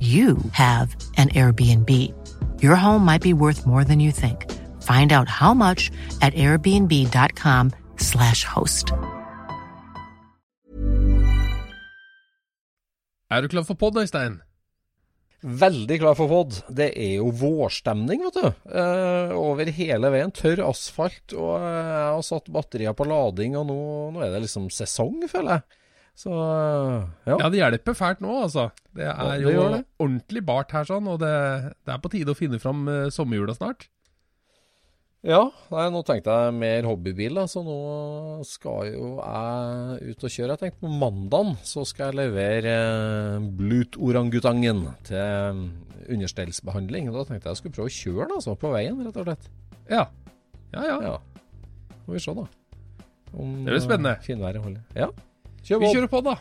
you have an Airbnb. Your home might be worth more than you think. Find out how much at airbnb.com/slash host. Er du klar for pod, Øystein? Veldig klar for pod. Det er jo vårstemning, vet du. Eh, over hele veien. Tørr asfalt. Og jeg har satt batterier på lading, og nå, nå er det liksom sesong, føler jeg. Så ja. Ja, det hjelper fælt nå, altså. Det er Ja, det jo det. ordentlig bart her, sånn, og det, det er på tide å finne fram uh, sommerhjula snart. Ja, nei, nå tenkte jeg mer hobbybil, da, så nå skal jo jeg ut og kjøre. Jeg tenkte på mandagen så skal jeg levere uh, Blut-orangutangen til eh, understellsbehandling. Da tenkte jeg jeg skulle prøve å kjøre den altså, på veien, rett og slett. Ja. Ja, ja. Ja. Får vi se, da. Om Det blir spennende. finværet holder. Ja. Kjør Vi kjører på, da.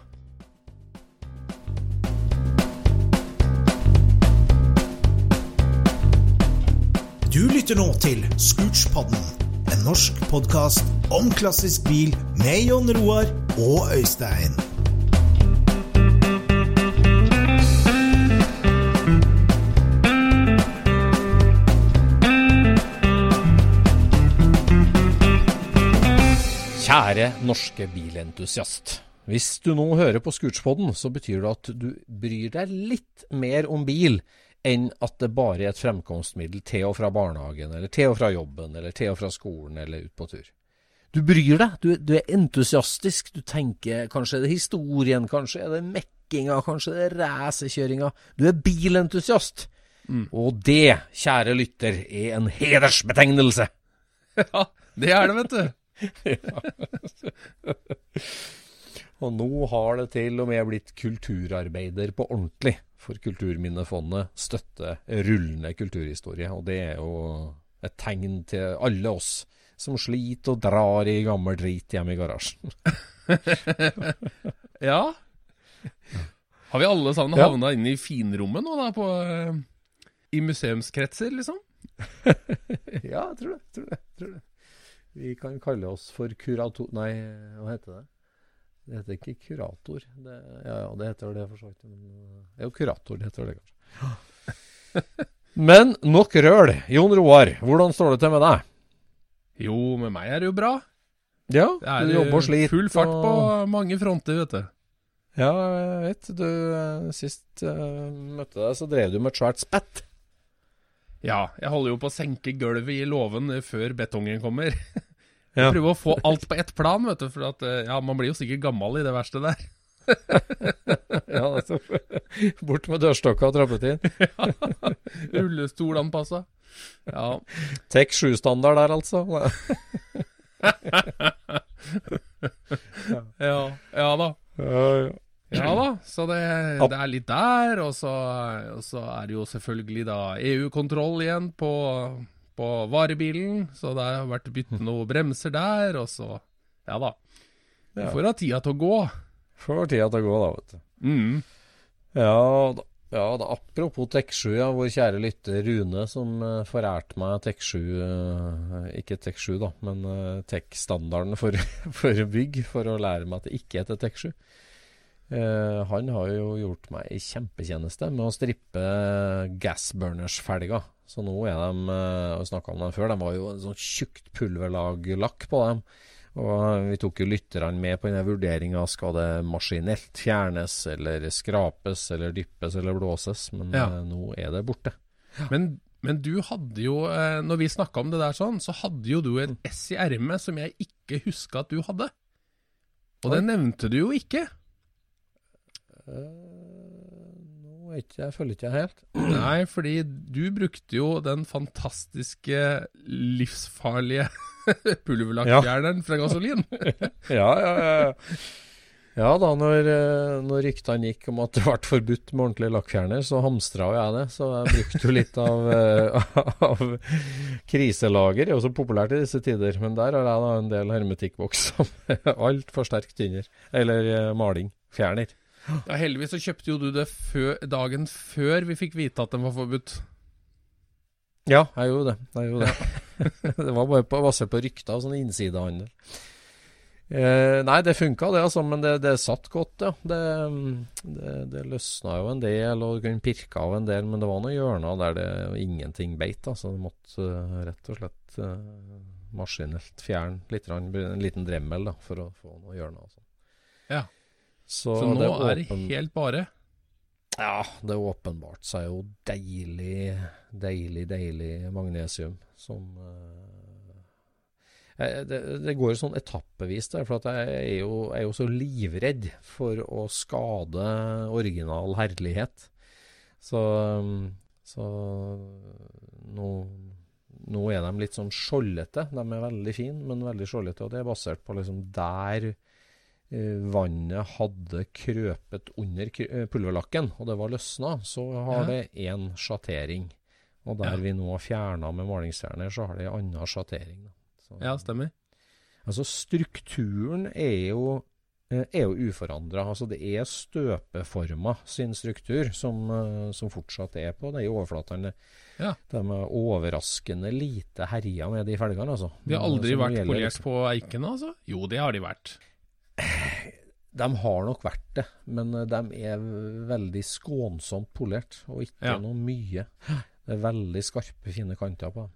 Du lytter nå til Scootspodden, en norsk podkast om klassisk bil med Jon Roar og Øystein. Kjære norske bilentusiast. Hvis du nå hører på Scootspoden, så betyr det at du bryr deg litt mer om bil enn at det bare er et fremkomstmiddel til og fra barnehagen, eller til og fra jobben, eller til og fra skolen, eller ut på tur. Du bryr deg, du, du er entusiastisk, du tenker kanskje er det historien, kanskje er det mekkinga, kanskje er det er racerkjøringa. Du er bilentusiast. Og det, kjære lytter, er en hedersbetegnelse. Ja, det er det, vet du. Og nå har det til og med blitt kulturarbeider på ordentlig. For Kulturminnefondet støtter rullende kulturhistorie. Og det er jo et tegn til alle oss som sliter og drar i gammel drit hjemme i garasjen. Ja. Har vi alle sammen Ja. havna inne i finrommet nå, da, på eh, I museumskretser, liksom? ja, jeg tror det. Tror det, tror det. Vi kan kalle oss for kurator... Nei, hva heter det? Det heter ikke kurator. Det, ja, ja, det heter det for så vidt. men, eh, Jo, kurator. Det heter det kanskje. Men nok røl. Jon Roar, hvordan står det til med deg? Jo, med meg er det jo bra. Ja, Det er du jobber og sliter. full fart på og- mange fronter, vet du. Ja, jeg vet. Du, eh, sist uh, møtte deg, så drev du med et svært spett. Ja, jeg holder jo på å senke gulvet i låven før betongen kommer. Ja. Prøve å få alt på ett plan, vet du, for at, eh, ja, man blir jo sikkert gammel i det verste der. ja, altså, Bort med dørstokka og trappetrinn. Rullestol anpassa. Ja. Tek 7-standard der, altså. ja. Ja da. Ja da, så det, det er litt der, og så, og så er det jo selvfølgelig da EU-kontroll igjen på, på varebilen, så det har vært byttet noen bremser der, og så Ja da. Du får ha tida til å gå. Får tida til å gå, da, vet du. Mm. Ja da. Ja, da, Apropos Tek7, ja, vår kjære lytter Rune som uh, forærte meg Tek7 uh, Ikke Tek7, da, men uh, Tek-standarden for, for, bygg, for å lære meg at det ikke heter Tek7. Uh, han har jo gjort meg ei kjempetjeneste med å strippe gasburners-felger. Så nå er de Vi snakka om dem før, de var jo en sånn tjukt pulverlag-lakk på dem. Og vi tok jo lytterne med på denne vurderinga. Skal det maskinelt fjernes, eller skrapes, eller dyppes, eller blåses? Men Ja. eh, nå er det borte. Men, men du hadde jo, eh, når vi snakka om det der sånn, så hadde jo du et S i ermet som jeg ikke huska at du hadde. Og det nevnte du jo ikke. Vet ikke jeg, følger ikke jeg helt. Nei, fordi du brukte jo den fantastiske, livsfarlige pulverlakkfjerneren fra gasolin. Ja, ja, ja. Ja da, når, eh, når ryktene gikk om at det ble forbudt med ordentlig lakkfjerner, så hamstra jo jeg det. Så jeg brukte jo litt av, eh, av kriselager. Det er jo så populært i disse tider. Men der har jeg da en del hermetikkbokser med altfor sterk tynner. Eller eh, maling. Fjerner. Ja, heldigvis så kjøpte jo du det før, dagen før vi fikk vite at den var forbudt. Ja, jeg gjorde det. Jeg gjorde det. det var bare på, basert på rykter og sånn innsidehandel. Eh, nei, det funka det, altså, men det, det satt godt, ja. Det, det, det løsna jo en del, og du kunne pirke av en del, men det var noen hjørner der det ingenting beit. Altså, du måtte eh, rett og slett uh, maskinelt fjerne litt, en liten dremmel da, for å få noen hjørner. Altså. Ja. Så, Så nå det er det helt bare. ja, det åpenbart seg jo deilig, deilig, deilig magnesium som eh, det, det går sånn etappevis der, for jeg er jo, jeg er jo så livredd for å skade original herlighet. Så, så nå, nå er de litt sånn skjoldete. De er veldig fine, men veldig skjoldete. Og det er basert på liksom der vannet hadde krøpet under eh, pulverlakken, og det var løsna, så har Ja. det én sjattering. Og der Ja. vi nå har fjerna med malingsfjerner, så har det en annen sjattering. Så- Ja, stemmer. Altså strukturen er jo, eh, er jo uforandra. Altså det er støpeforma sin struktur som, eh, som fortsatt er på de overflatene. Ja. De er overraskende lite herja med de felgene, altså. De har aldri vært polert liksom- på eikene, altså? Jo, det har de vært. De har nok vært det, men eh, de er veldig skånsomt polert, og ikke Ja. noe mye. Det er veldig skarpe, fine kanter på dem.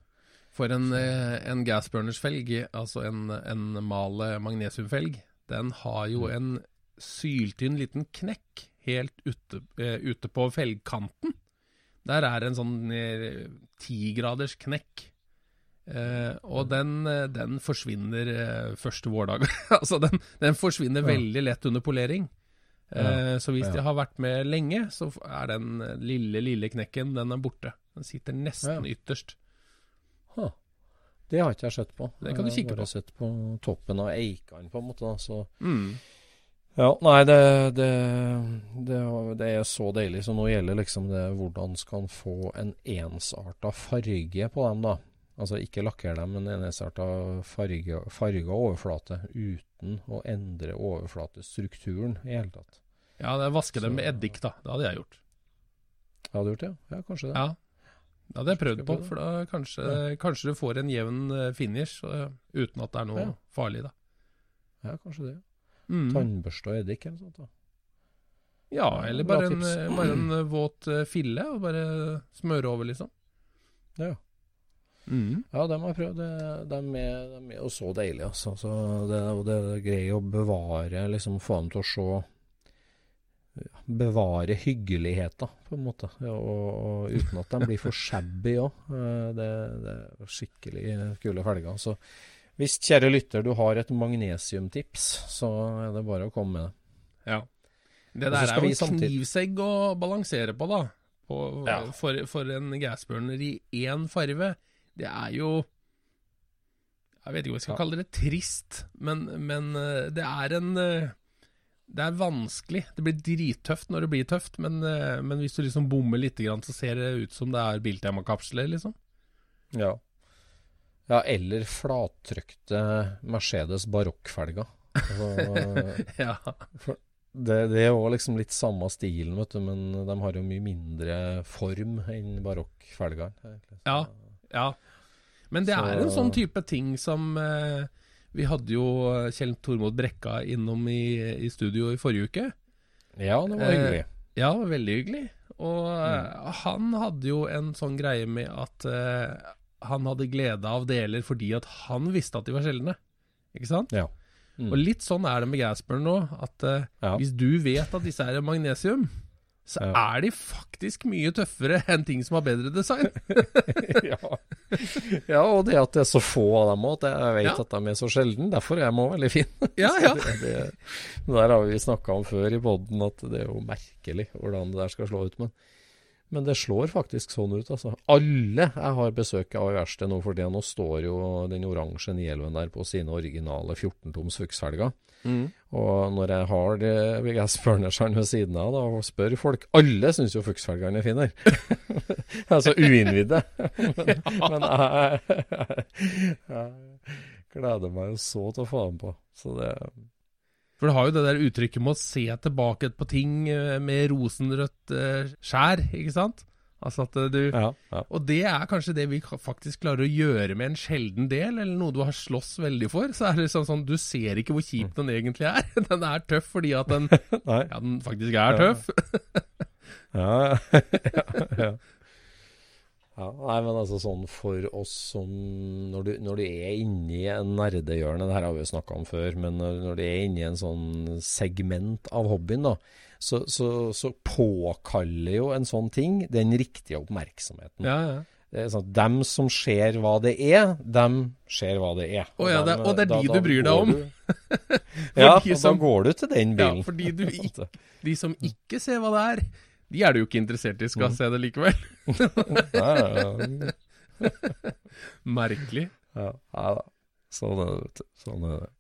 For en, eh, en gasburners-felg, altså en, en male magnesiumfelg, den har jo Mm. en syltynn liten knekk helt ute, eh, ute på felgkanten. Der er en sånn eh, tigraders knekk. Eh, og den, eh, den forsvinner eh, første vårdag. altså den, den forsvinner Ja. veldig lett under polering. Eh, så hvis ja. de har vært med lenge, så er den lille, lille knekken den er borte. Den sitter nesten Ja. ytterst. Ha. Det har ikke jeg sett på. Det kan du Jeg kikke har bare på. sett på toppen av eikene, på en måte. Så Mm. Ja, nei, det, det, det, det er så deilig. Så nå gjelder liksom det hvordan skal en få en ensarta farge på dem, da. Altså ikke lakkere dem, men en ensarta farge, farga overflate uten å endre overflatestrukturen i hele tatt. Ja, det vaske dem med eddik, da. Det hadde jeg gjort. Hadde du gjort det? Ja, kanskje det. Ja. Det hadde jeg prøvd på, for da kanskje, kanskje du får en jevn eh, finish uh, uten at det er noe Ja. farlig, da. Ja, kanskje det. Mm. Tannbørste og eddik eller noe sånt. da. Ja, eller bare en, bare en eh, våt eh, fille, og bare smøre over, liksom. Ja. Mm. Ja, de har prøvd. De er, de er jo så deilige, altså. Så det, det er grei å bevare, liksom få dem til å se Bevare hyggeligheter, på en måte. Ja, og, og uten at de blir for shabby òg. Det, det er skikkelig kule felger. Så hvis, kjære lytter, du har et magnesiumtips, så er det bare å komme med det. Ja. Det der er jo en knivsegg å balansere på, da. På, Ja. for, for en gassburner i én farve. Det er jo Jeg vet ikke hva jeg skal kalle det. Trist. Men, men eh, det er en eh, Det er vanskelig. Det blir drittøft når det blir tøft, men, eh, men hvis du liksom bommer litt, så ser det ut som det er Biltema-kapsler, liksom. Ja. ja, eller flattrykte Mercedes barokkfelger. Altså, Ja. det, det er jo liksom litt samme stilen, vet du, men de har jo mye mindre form enn barokkfelgene. Ja. Ja. Men det er en sånn type ting som eh, Vi hadde jo Kjell Tormod Brekka innom i, i studio i forrige uke. ja, det var Eh, hyggelig. Ja, veldig hyggelig. Og Mm. eh, han hadde jo en sånn greie med at eh, han hadde glede av deler fordi at han visste at de var sjeldne. Ikke sant? Ja. Mm. Og litt sånn er det med Gasper nå, at eh, Ja. hvis du vet at disse er magnesium, så Ja. er de faktisk mye tøffere enn ting som har bedre design. ja. ja, og det at det er så få av dem òg, at jeg vet Ja. at de er så sjelden. Derfor er de òg veldig fine. Ja, ja. det, det, det der har vi snakka om før i poden, at det er jo merkelig hvordan det der skal slå ut. Men, men det slår faktisk sånn ut, altså. Alle jeg har besøk av i verkstedet nå for tida, nå står jo den oransje Nielven der på sine originale 14-toms fuksfelger. Og når jeg har VGS-burnersene ved siden av da, og spør folk Alle syns jo fukshelgene er finere. altså uinnvidde. men, men jeg, jeg gleder meg jo så til å få dem på. Så det For du har jo det der uttrykket med å se tilbake på ting eh, med rosenrødt eh, skjær, ikke sant? Altså at eh, du Ja. ja. Og det er kanskje det vi faktisk klarer å gjøre med en sjelden del, eller noe du har slåss veldig for. Så er det sånn sånn Du ser ikke hvor kjip den egentlig er. Den er tøff fordi at den Ja, den faktisk er tøff. Ja, ja, ja. Ja. Nei, men altså sånn for oss som Når du, når du er inne i en nerdehjørne, det her har vi jo snakka om før, men når, når du er inne i en sånn segment av hobbyen, da, så, så, så påkaller jo en sånn ting den riktige oppmerksomheten. Ja, ja. Sånn, dem som ser hva det er, dem ser hva det er. Å ja, det- og det er de da du bryr deg om. ja, de og som- da går du til den ja, bilen. fordi du de som ikke ser hva det er, de er du jo ikke interessert i skal Mm. se det likevel. Merkelig. Ja, ja da. Sånn er det, vet du. Sånn er det.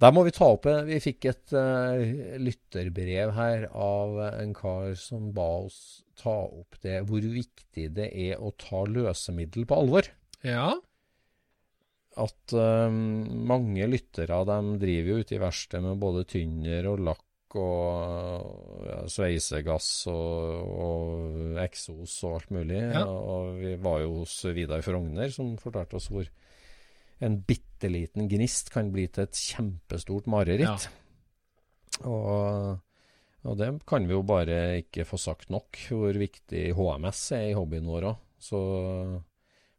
Der må vi ta opp Vi fikk et uh, lytterbrev her av en kar som ba oss ta opp det hvor viktig det er å ta løsemiddel på alvor. Ja. At eh, mange lyttere de driver jo ute i verkstedet med både tynner og lakk og ja, sveisegass og, og eksos og alt mulig. Ja. Og vi var jo hos Vidar Frogner som fortalte oss hvor en bitte liten gnist kan bli til et kjempestort mareritt. Og, og det kan vi jo bare ikke få sagt nok, hvor viktig HMS er i hobbyen vår òg. Så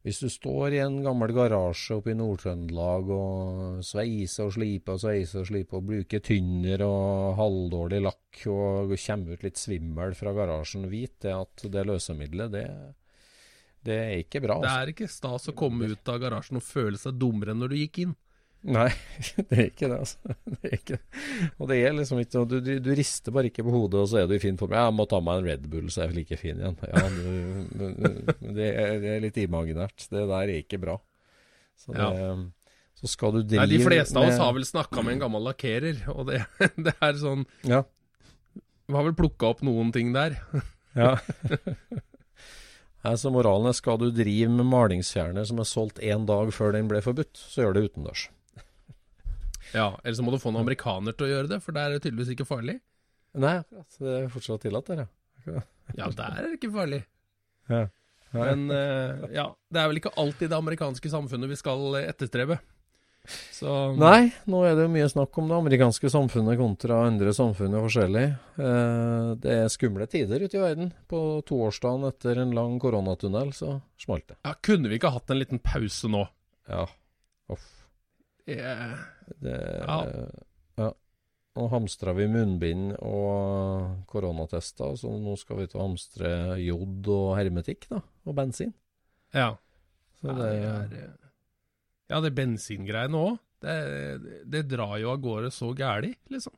hvis du står i en gammel garasje oppe i Nord-Trøndelag og sveiser og sliper og sveiser og sliper og bruker tynner og halvdårlig lakk og kommer ut litt svimmel fra garasjen, vit det at det løsemiddelet, det, det er ikke bra. Det Altså. er ikke stas å komme ut av garasjen og føle seg dummere enn når du gikk inn. Nei, det er ikke det, altså. Det er ikke. Og det er liksom ikke du, du, du rister bare ikke på hodet, og så er du i fin form. Jeg må ta meg en Red Bull, så er jeg like fin igjen. Ja, du, det, er, det er litt imaginært. Det der er ikke bra. Så, det, så skal du drive Nei, De fleste av oss har vel snakka med en gammel lakkerer, og det, det er sånn Ja. Vi har vel plukka opp noen ting der. ja. Altså, moralen er skal du drive med malingsfjerner som er solgt én dag før den ble forbudt, så gjør det utendørs. Ja, Eller så må du få noen amerikaner til å gjøre det, for der er det tydeligvis ikke farlig. Nei, akkurat. Det er fortsatt tillatt der, ja. Ja, der er det ikke farlig. ja. Nei. Men uh, ja, det er vel ikke alltid det amerikanske samfunnet vi skal etterstrebe. Så Nei, nå er det jo mye snakk om det amerikanske samfunnet kontra andre samfunn er forskjellig. Uh, det er skumle tider ute i verden. På toårsdagen etter en lang koronatunnel, så smalt det. ja, Kunne vi ikke hatt en liten pause nå? Ja. Uff. Det, Ja. ja. Nå hamstra vi munnbind og koronatester, så nå skal vi til å hamstre jod og hermetikk, da. Og bensin. ja. Så det det, er, ja, det bensingreiene òg. Det, det drar jo av gårde så gæli, liksom.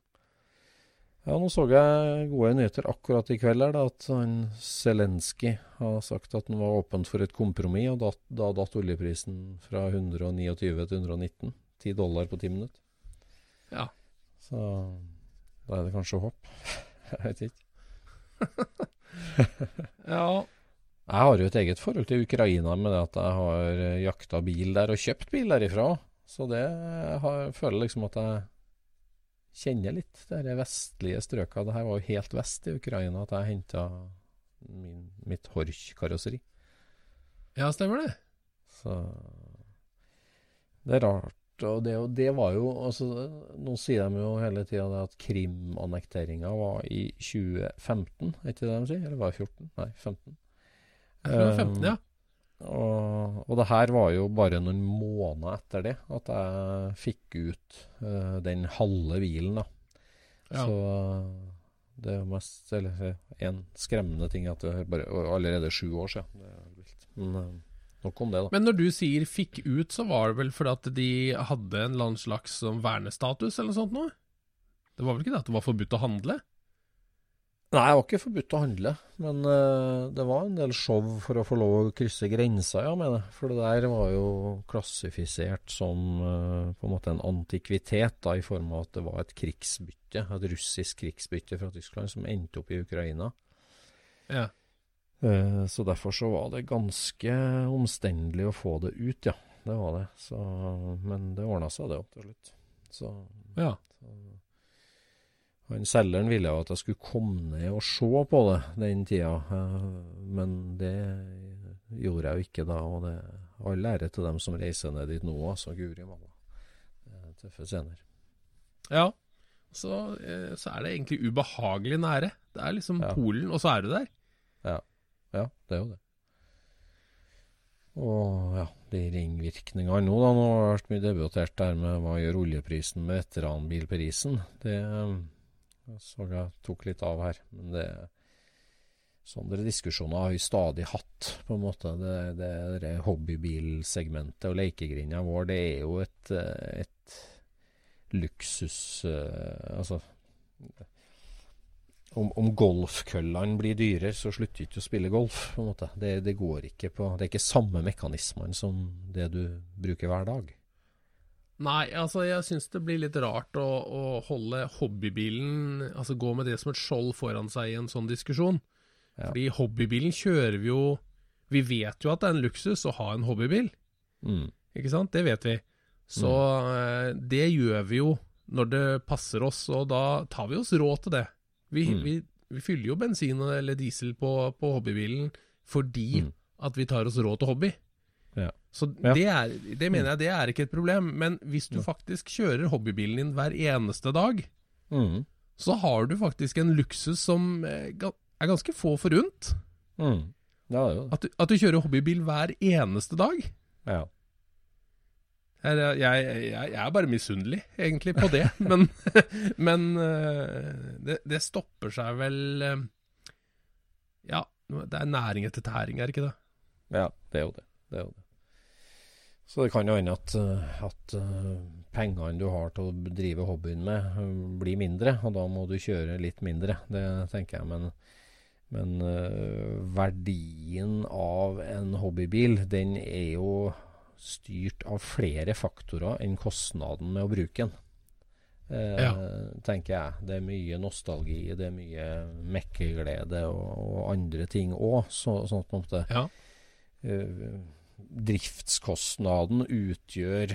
Ja, nå så jeg gode nyheter akkurat i kveld her, da, at han Zelenskyj har sagt at han var åpent for et kompromiss, og da datt oljeprisen fra 129 til 119. 10 dollar på 10 minutter. Ja. Så da er det kanskje håp. Jeg vet ikke. Ja, Jeg har jo et eget forhold til Ukraina med det at jeg har eh, jakta bil der og kjøpt bil derifra. Så det jeg føler liksom at jeg kjenner litt de vestlige strøka. Det her var jo helt vest i Ukraina at jeg henta mitt Horch-karosseri. Ja, stemmer det. Så det er rart. Og det, det var jo altså, Nå sier de jo hele tida at Krim-annekteringa var i 2015, er ikke det de sier? Eller var det 14? Nei, 15. Jeg tror det var 15, ja. Og, og, det her var jo bare noen måneder etter det at jeg fikk ut uh, den halve hvilen, da. Ja. Så det er mest Eller en skremmende ting at det er bare allerede sju år siden. Det er vilt. Men uh, nok om det, da. Men når du sier 'fikk ut', så var det vel fordi at de hadde en eller annen slags sånn vernestatus eller noe sånt noe? Det var vel ikke det at det var forbudt å handle? Nei, det var ikke forbudt å handle, men uh, det var en del show for å få lov å krysse grensa, ja, mener jeg. For det der var jo klassifisert som uh, på en måte en antikvitet, da, i form av at det var et krigsbytte, et russisk krigsbytte fra Tyskland, som endte opp i Ukraina. Ja. Uh, så derfor så var det ganske omstendelig å få det ut, ja. Det var det. Så, men det ordna seg, det, til slutt. Så, ja. Så, han Selgeren ville jo at jeg skulle komme ned og se på det den tida, eh, men det gjorde jeg jo ikke da. Og det all ære til dem som reiser ned dit nå, altså. Guri malla. Tøffe scener. Ja. Så, eh, så, er det egentlig ubehagelig nære. Det er liksom ja. Polen, og så er du der. Ja. Ja, det er jo det. Og ja, de ringvirkningene nå, da. Nå har det vært mye debattert der med hva gjør oljeprisen med veteranbilprisen. Det jeg så jeg tok litt av her. Men det Sånne diskusjoner har vi stadig hatt, på en måte. Det, det, det hobbybilsegmentet og lekegrinda vår, det er jo et, et luksus uh, Altså om, om golfkøllene blir dyrere, så slutter du ikke å spille golf. på en måte. Det, det, går ikke på Det er ikke samme mekanismene som det du bruker hver dag. Nei, altså jeg syns det blir litt rart å, å, holde hobbybilen Altså gå med det som et skjold foran seg i en sånn diskusjon. Ja. Fordi hobbybilen kjører vi jo Vi vet jo at det er en luksus å ha en hobbybil. Mm. Ikke sant? Det vet vi. Så mm. Eh, det gjør vi jo når det passer oss, og da tar vi oss råd til det. Vi, mm. vi, vi fyller jo bensin eller diesel på, på hobbybilen fordi mm. at vi tar oss råd til hobby. Ja. Så det, er, det, mener jeg det er ikke et problem. Men hvis du faktisk kjører hobbybilen din hver eneste dag, mm. så har du faktisk en luksus som eh, er ganske få forunt. Mm. Ja, at, at, du kjører hobbybil hver eneste dag. Ja. Jeg, jeg, jeg, jeg er bare misunnelig, egentlig, på det. men, men eh, det, det, stopper seg vel eh, Ja, det er næring etter tæring, er det ikke det? Ja, det er jo det. det, er jo det. Så det kan jo hende at, eh, at pengene du har til å drive hobbyen med, blir mindre, og da må du kjøre litt mindre. Det tenker jeg. Men, men verdien av en hobbybil, den er jo styrt av flere faktorer enn kostnaden med å bruke den. Ja. tenker jeg. Det er mye nostalgi, det er mye mekkeglede og, og andre ting òg. Så, sånn at måte ja driftskostnaden utgjør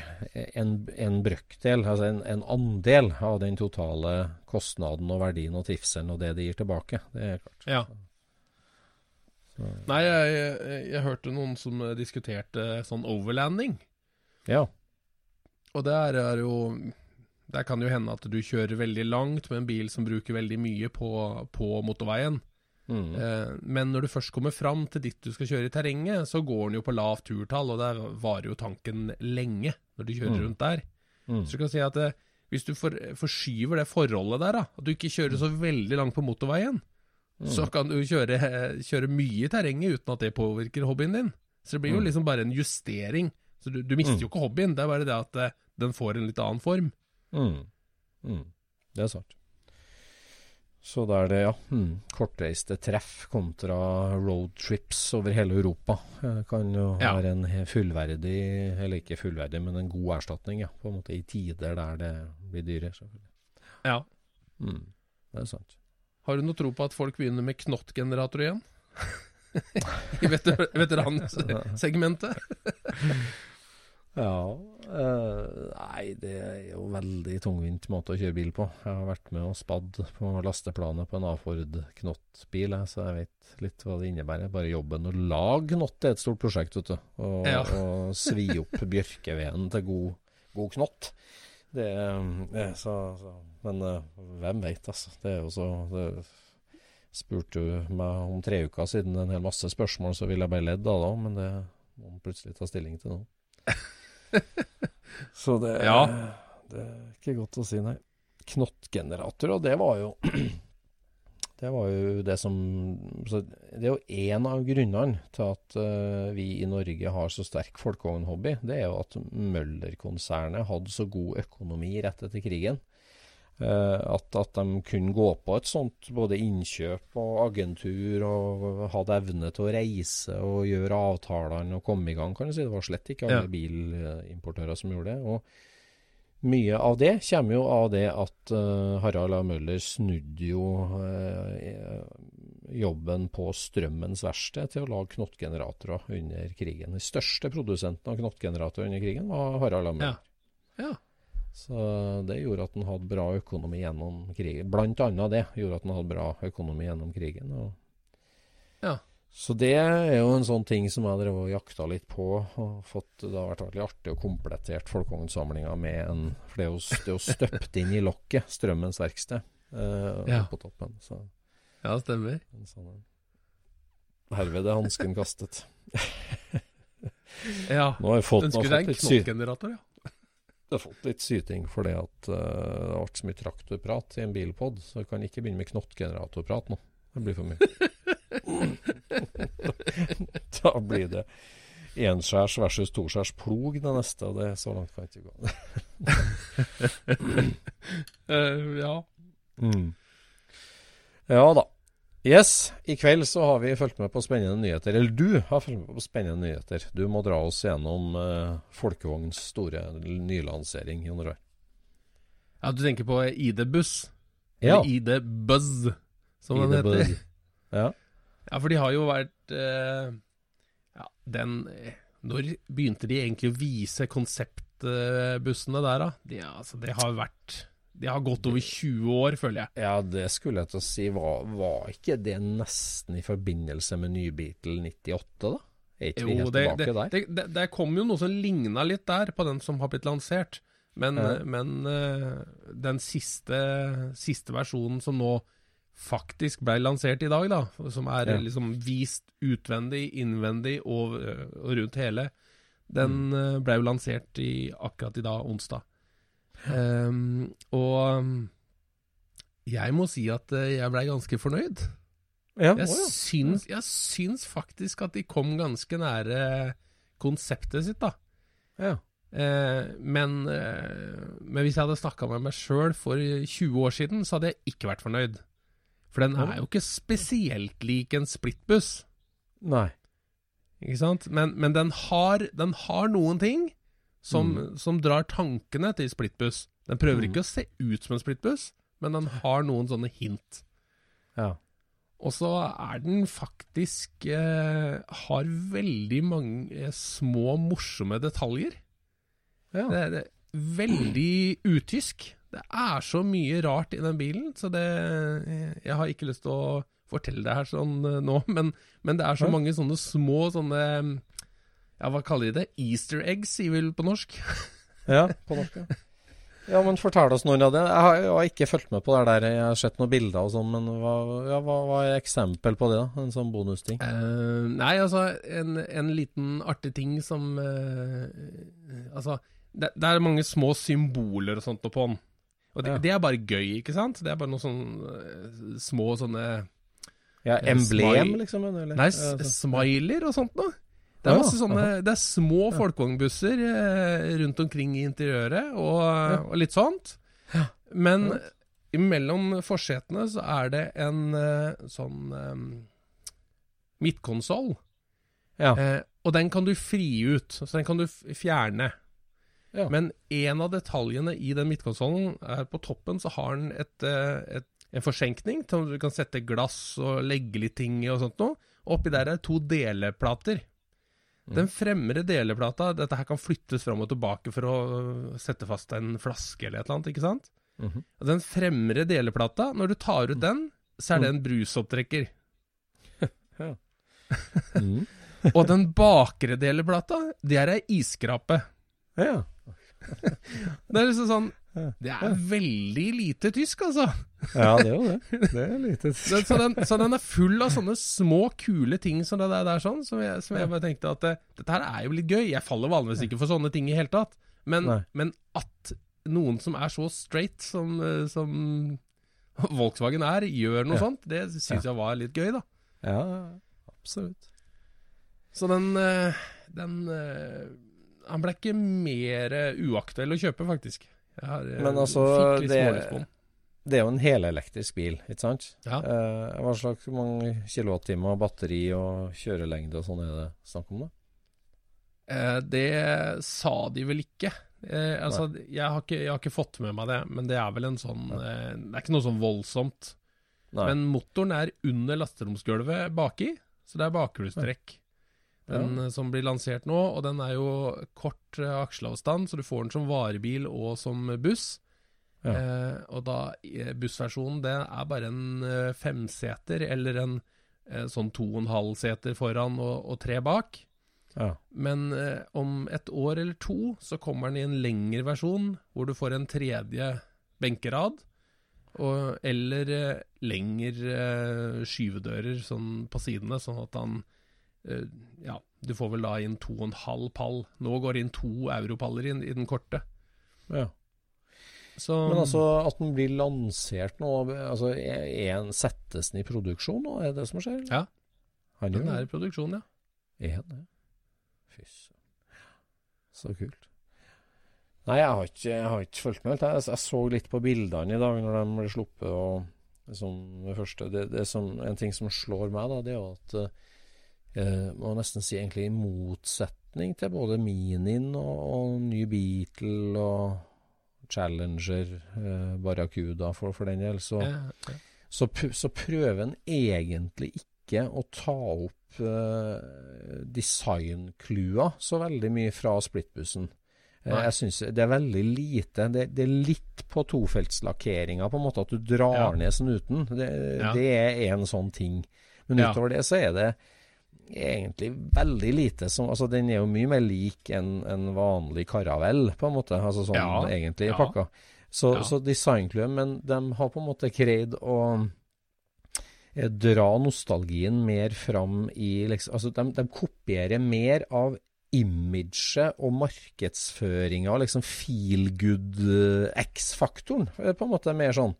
en, en brøkdel, altså en, en, andel av den totale kostnaden og verdien og trivselen og det det gir tilbake. Det er klart. Ja. Nei, jeg, jeg, jeg, hørte noen som diskuterte sånn overlanding. Ja. Og der er jo Der kan jo hende at du kjører veldig langt med en bil som bruker veldig mye på, på motorveien. Mm. Eh, men når du først kommer fram til ditt du skal kjøre i terrenget, så går den jo på lavt turtall, og der varer jo tanken lenge når du kjører mm. rundt der. Mm. Så du kan si at eh, hvis du for, forskyver det forholdet der, da, at du ikke kjører så veldig langt på motorveien, mm. så kan du kjøre, kjøre, mye i terrenget uten at det påvirker hobbyen din. Så det blir jo mm. liksom bare en justering. Så du, du mister mm. jo ikke hobbyen, det er bare det at eh, den får en litt annen form. Det er sant. Så da er det ja, hmm, kortreiste treff kontra roadtrips over hele Europa. Det kan jo ja. være en fullverdig, eller ikke fullverdig, men en god erstatning. ja, på en måte I tider der det blir dyrere. selvfølgelig. Ja. Mm, det er sant. Har du noe tro på at folk begynner med knottgenerator igjen? I veter veteransegmentet? ja, Eh, nei, det er jo veldig tungvint måte å kjøre bil på. Jeg har vært med og spadd på lasteplanet på en A-Ford Knott-bil, så jeg vet litt hva det innebærer. Bare jobben å lage Knott er et stort prosjekt, vet du. Og, Ja. svi opp bjørkeveden til god, god knott. Det er så, så Men eh, hvem veit, altså. Det er jo så det, Spurte du meg om tre uker siden en hel masse spørsmål, så ville jeg bare ledd av det òg, men det må man plutselig ta stilling til nå. Så det, Ja. det er ikke godt å si, nei. Knottgenerator, og det var jo Det var jo det som så Det er jo én av grunnene til at uh, vi i Norge har så sterk folkevognhobby. Det er jo at Møller-konsernet hadde så god økonomi rett etter krigen. Uh, at, at de kunne gå på et sånt både innkjøp og agentur, og hadde evne til å reise og gjøre avtalene og komme i gang, kan du si. Det var slett ikke alle Ja. bilimportører som gjorde det. og mye av det kommer jo av det at uh, Harald A. Møller snudde jo uh, jobben på Strømmens verksted til å lage knottgeneratorer under krigen. Den største produsenten av knottgeneratorer under krigen var Harald A. Møller. Ja. Så det gjorde at han hadde bra økonomi gjennom krigen. Blant annet det gjorde at han hadde bra økonomi gjennom krigen. Og Ja. Så det er jo en sånn ting som jeg har og jakta litt på. og fått, Det har vært veldig artig å komplettert folkevognsamlinga med en For det er jo, det er jo støpt inn i lokket, Strømmens verksted, eh, Ja. på toppen. Så Ja, stemmer. en sånn. Herved er hansken kastet. Ja. Nå har jeg fått, Ønsker deg en knottgenerator, ja. jeg har fått litt syting fordi at uh, det vært så mye traktorprat i en bilpod, så jeg kan ikke begynne med knottgeneratorprat nå. Det blir for mye. da blir det enskjærs versus toskjærs plog det neste, og det er så langt kan jeg ikke gå. uh, ja. Mm. Ja da. Yes, i kveld så har vi fulgt med på spennende nyheter. Eller du har fulgt med på spennende nyheter. Du må dra oss gjennom uh, Folkevogns store nylansering, Jon Roar. ja, du tenker på ID-buss? Ja. Eller ID-buzz, som den ID heter. Buzz. Ja. Ja, for de har jo vært eh, Ja, den eh, Når begynte de egentlig å vise konseptbussene der, da? De, altså, det har vært De har gått over 20 år, føler jeg. ja, det skulle jeg til å si. Var, var ikke det nesten i forbindelse med Nybeatle 98, da? Er ikke vi Jo, helt det, tilbake det, der? det, det, kom jo noe som ligna litt der, på den som har blitt lansert. Men, Ja. men eh, den siste, siste versjonen som nå faktisk ble lansert i dag, da, som er Ja. liksom vist utvendig, innvendig og, eh, og rundt hele, den Mm. eh, ble jo lansert i, akkurat i dag, onsdag. Um, og um, jeg må si at eh, jeg blei ganske fornøyd. ja, Jeg, å, ja. syns, jeg syns faktisk at de kom ganske nære konseptet sitt, da. ja. Eh, men, eh, men hvis jeg hadde snakka med meg sjøl for 20 år siden, så hadde jeg ikke vært fornøyd. For den er jo ikke spesielt lik en splittbuss, Nei. ikke sant? Men, men den, har, den har noen ting som, som drar tankene til splittbuss. Den prøver ikke å se ut som en splittbuss, men den har noen sånne hint. Ja. Og så er den faktisk eh, Har veldig mange små, morsomme detaljer. ja. Det det er veldig utysk. Det er så mye rart i den bilen, så det Jeg har ikke lyst til å fortelle det her sånn eh, nå, men, men det er så mange sånne små sånne Ja, hva kaller de det? Easter eggs, sier vi vel på norsk. Ja, på norsk, ja. Ja, men fortell oss noen av det. Jeg har, jeg har ikke fulgt med på det der. Jeg har sett noen bilder og sånn, men hva, ja, hva, hva er eksempel på det, da? En sånn bonusting? Uh, nei, altså, en, en liten artig ting som uh, Altså, det, det er mange små symboler og sånt på den. Og det, Ja. det er bare gøy, ikke sant? Det er bare noen sånne eh, små sånne Ja, Eh, emblem, liksom? Eller? Nei, s- smiler og sånt noe. Det er masse sånne. Det er små folkevognbusser eh, rundt omkring i interiøret, og, og litt sånt. Men mellom forsetene så er det en sånn eh, midtkonsoll. ja. Eh, og den kan du fri ut, så den kan du fjerne. Ja. Men en av detaljene i den midtkonsollen er på toppen så har den et, eh, et, en forsenkning til du kan sette glass og legge litt ting i og sånt noe. Oppi der er to deleplater. Den fremre deleplata, dette her kan flyttes fram og tilbake for å sette fast en flaske eller et eller annet, ikke sant? Mm -hmm. Den fremre deleplata, når du tar ut den, så er det en brusopptrekker. Mm. Og den bakre deleplata, det er ei isskrape. Ja. Det er liksom sånn Det er veldig lite tysk, altså. ja, det er jo det. Det er lite tysk. så, den, så den er full av sånne små, kule ting som det der, der sånn, som jeg, som jeg bare tenkte at eh, dette her er jo litt gøy. Jeg faller vanligvis ikke for sånne ting i hele tatt. Men, men at noen som er så straight som, eh, som Volkswagen er, gjør noe Ja. sånt, det syns jeg var litt gøy, da. Ja, absolutt. Så den, eh, den Han ble ikke mer eh, uaktuell å kjøpe, faktisk. Har, eh, Men altså, det- er. Det er jo en helelektrisk bil, ikke sant? Ja. Eh, hva slags mange kilowattimer, batteri og kjørelengde og sånn er det snakk om, da? Eh, det sa de vel ikke. Eh, altså, jeg har ikke, jeg har ikke fått med meg det, men det er vel en sånn eh, Det er ikke noe sånn voldsomt. Nei. Men motoren er under lasteromsgulvet baki, så det er bakhjulstrekk. Den Ja. eh, som blir lansert nå, og den er jo kort eh, aksjeavstand, så du får den som varebil og som buss. Ja. Eh, og da eh, bussversjonen, det er bare en eh, femseter, eller en eh, sånn to og en halv seter foran og, og tre bak. Ja. Men om et år eller to så kommer den i en lengre versjon, hvor du får en tredje benkerad. Og, eller lengre skyvedører sånn på sidene, sånn at han Ja, du får vel da inn to og en halv pall. Nå går det inn to europaller inn i den korte. ja. Så Men altså, at den blir lansert nå, altså, er en, settes den i produksjon nå? Er det det som skjer? Ja. Han den er i produksjon, ja. Er det? Fy søren. Så kult. Nei, jeg har ikke, jeg har ikke fulgt med helt. Jeg, jeg så litt på bildene i dag når de ble sluppet. og liksom det første, det, det som, En ting som slår meg, da, det er jo at eh, må nesten si egentlig i motsetning til både Minien og, og ny Beatle og Challenger, eh, Barracuda for, for den del, så, Ja, ja. så, så prøver en egentlig ikke å ta opp eh, designklua så veldig mye fra splittbussen. Eh, Nei. jeg synes Det er veldig lite. Det, det er litt på tofeltslakkeringa, på en måte at du drar Ja. ned snuten. Det, Ja. det er en sånn ting. Men utover det så er det egentlig veldig lite som Altså, den er jo mye mer lik en, en vanlig karavell, på en måte. Altså sånn Ja. egentlig Ja. pakka. Så, Ja. så designklubben, men de har på en måte greid å eh, dra nostalgien mer fram i liksom, Altså, de, de kopierer mer av imaget og markedsføringa, liksom feel good eh, X-faktoren, eh, på en måte mer sånn.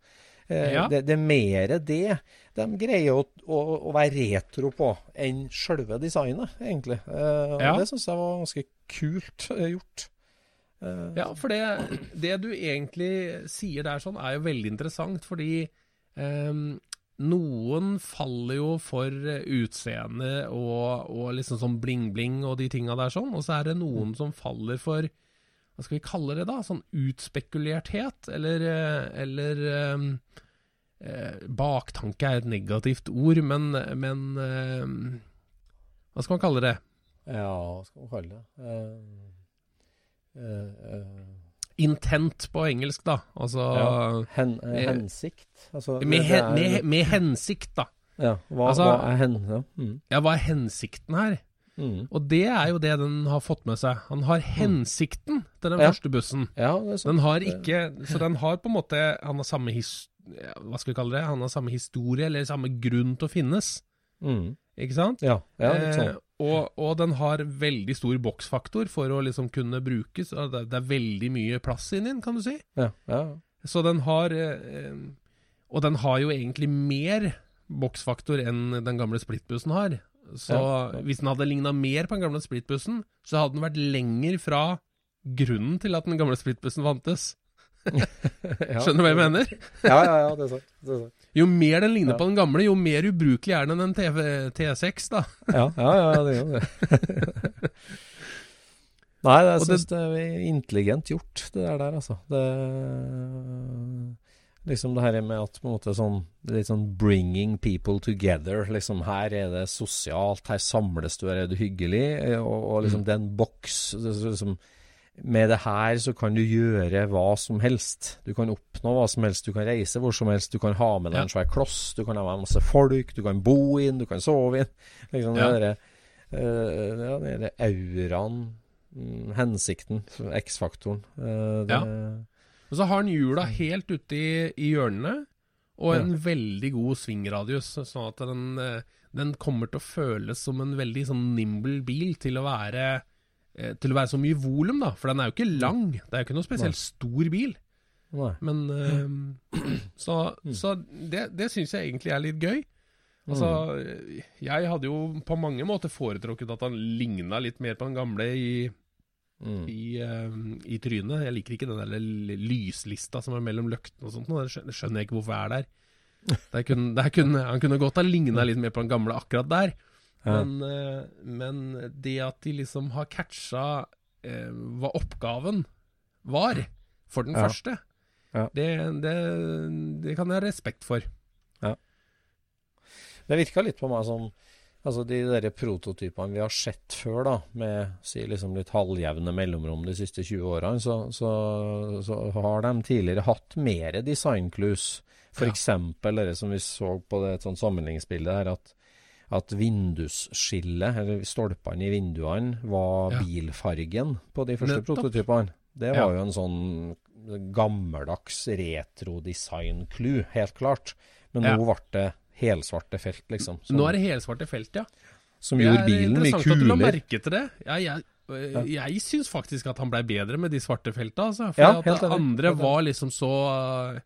Eh, Ja. det, det er mer det de greier å, å, å være retro på, enn sjølve designet, egentlig. Eh, og Ja. Det syns jeg var ganske kult eh, gjort. Ja, for det, det du egentlig sier der sånn, er jo veldig interessant, fordi um, noen faller jo for utseende og, og liksom sånn bling-bling og de tinga der sånn, og så er det noen som faller for hva skal vi kalle det da? Sånn utspekulerthet, eller, eh, eller ehm, eh, Baktanke er et negativt ord, men, men ehm, Hva skal man kalle det? Ja, hva skal man kalle det? Uh, uh, uh. Intent på engelsk, da. Altså ja. hen, eh, eh, hensikt? Altså, med, er- med, med hensikt, da. Ja, hva, altså- hva er hen... Ja. Mm, Ja, hva er hensikten her? Mm. Og det er jo det den har fått med seg. Han har hensikten til den Ja. første bussen. ja. Den har ikke Så den har på en måte Han har samme his, Hva skal vi kalle det? Han har samme historie, eller samme grunn til å finnes. Mm. Ikke sant? Ja, ja, sånn. Eh, og, og den har veldig stor boksfaktor for å liksom kunne brukes. Det, det er veldig mye plass inni den, kan du si. Ja, ja. Så den har eh, Og den har jo egentlig mer boksfaktor enn den gamle splittbussen har. Så Ja, hvis den hadde ligna mer på den gamle splittbussen, så hadde den vært lenger fra grunnen til at den gamle splittbussen fantes. Skjønner du hva jeg mener? Ja, ja, ja, det er sant. Det er sant. Jo mer den ligner Ja. på den gamle, jo mer ubrukelig er den enn en TV T6, da. Ja, ja, ja, det gjør det. Nei, jeg syns det er intelligent gjort, det der altså. Det Liksom det her med at på en måte sånn litt sånn bringing people together. Liksom her er det sosialt, her samles du, her er du hyggelig. eh, Og, og liksom det er en boks liksom, Med det her så kan du gjøre hva som helst. Du kan oppnå hva som helst. Du kan reise hvor som helst. Du kan ha med deg Ja. en svær kloss. Du kan ha med masse folk. Du kan bo inn. Du kan sove inn. Liksom Ja. det derre eh, ja, det er auraen, mm, hensikten, X-faktoren. Uh, det, Og så har den hjula helt ute i, i hjørnene, og Ja. en veldig god svingradius, sånn at den, eh, den kommer til å føles som en veldig sånn nimble bil til å være eh, til å være så mye volum, da. For den er jo ikke lang. Det er jo ikke noe spesielt stor bil. Nei. Men eh, Så, så det, det syns jeg egentlig er litt gøy. Altså, jeg hadde jo på mange måter foretrukket at han ligna litt mer på den gamle i, Mm. i, uh, i trynet. Jeg liker ikke den der lyslista som er mellom løktene og sånt. Det skjønner, jeg ikke hvorfor jeg er der. Der kunne, der kunne, han kunne godt ha ligna litt mer på den gamle akkurat der. Ja. Men, eh, men det at de liksom har catcha uh, hva oppgaven var for den Ja. første, Ja. Det, det, det kan jeg ha respekt for. Det virka litt på meg som Altså De der prototypene vi har sett før, da, med si liksom litt halvjevne mellomrom de siste 20 årene, så, så, så har de tidligere hatt mer designclues. F.eks. det som vi så på det, et sånt sammenligningsbilde her, at, at vindusskillet, eller stolpene i vinduene, var Ja. bilfargen på de første Nettopp. prototypene. Det Ja. var jo en sånn gammeldags retro-design-clue, helt klart. Men Ja. nå ble det helsvarte felt, liksom. Som, Nå er det helsvarte felt, ja. som gjorde er bilen mye interessant at du la kulere. merke til det. Ja, jeg øh, jeg syns faktisk at han blei bedre med de svarte felta, altså. For Ja, at det andre var liksom så øh,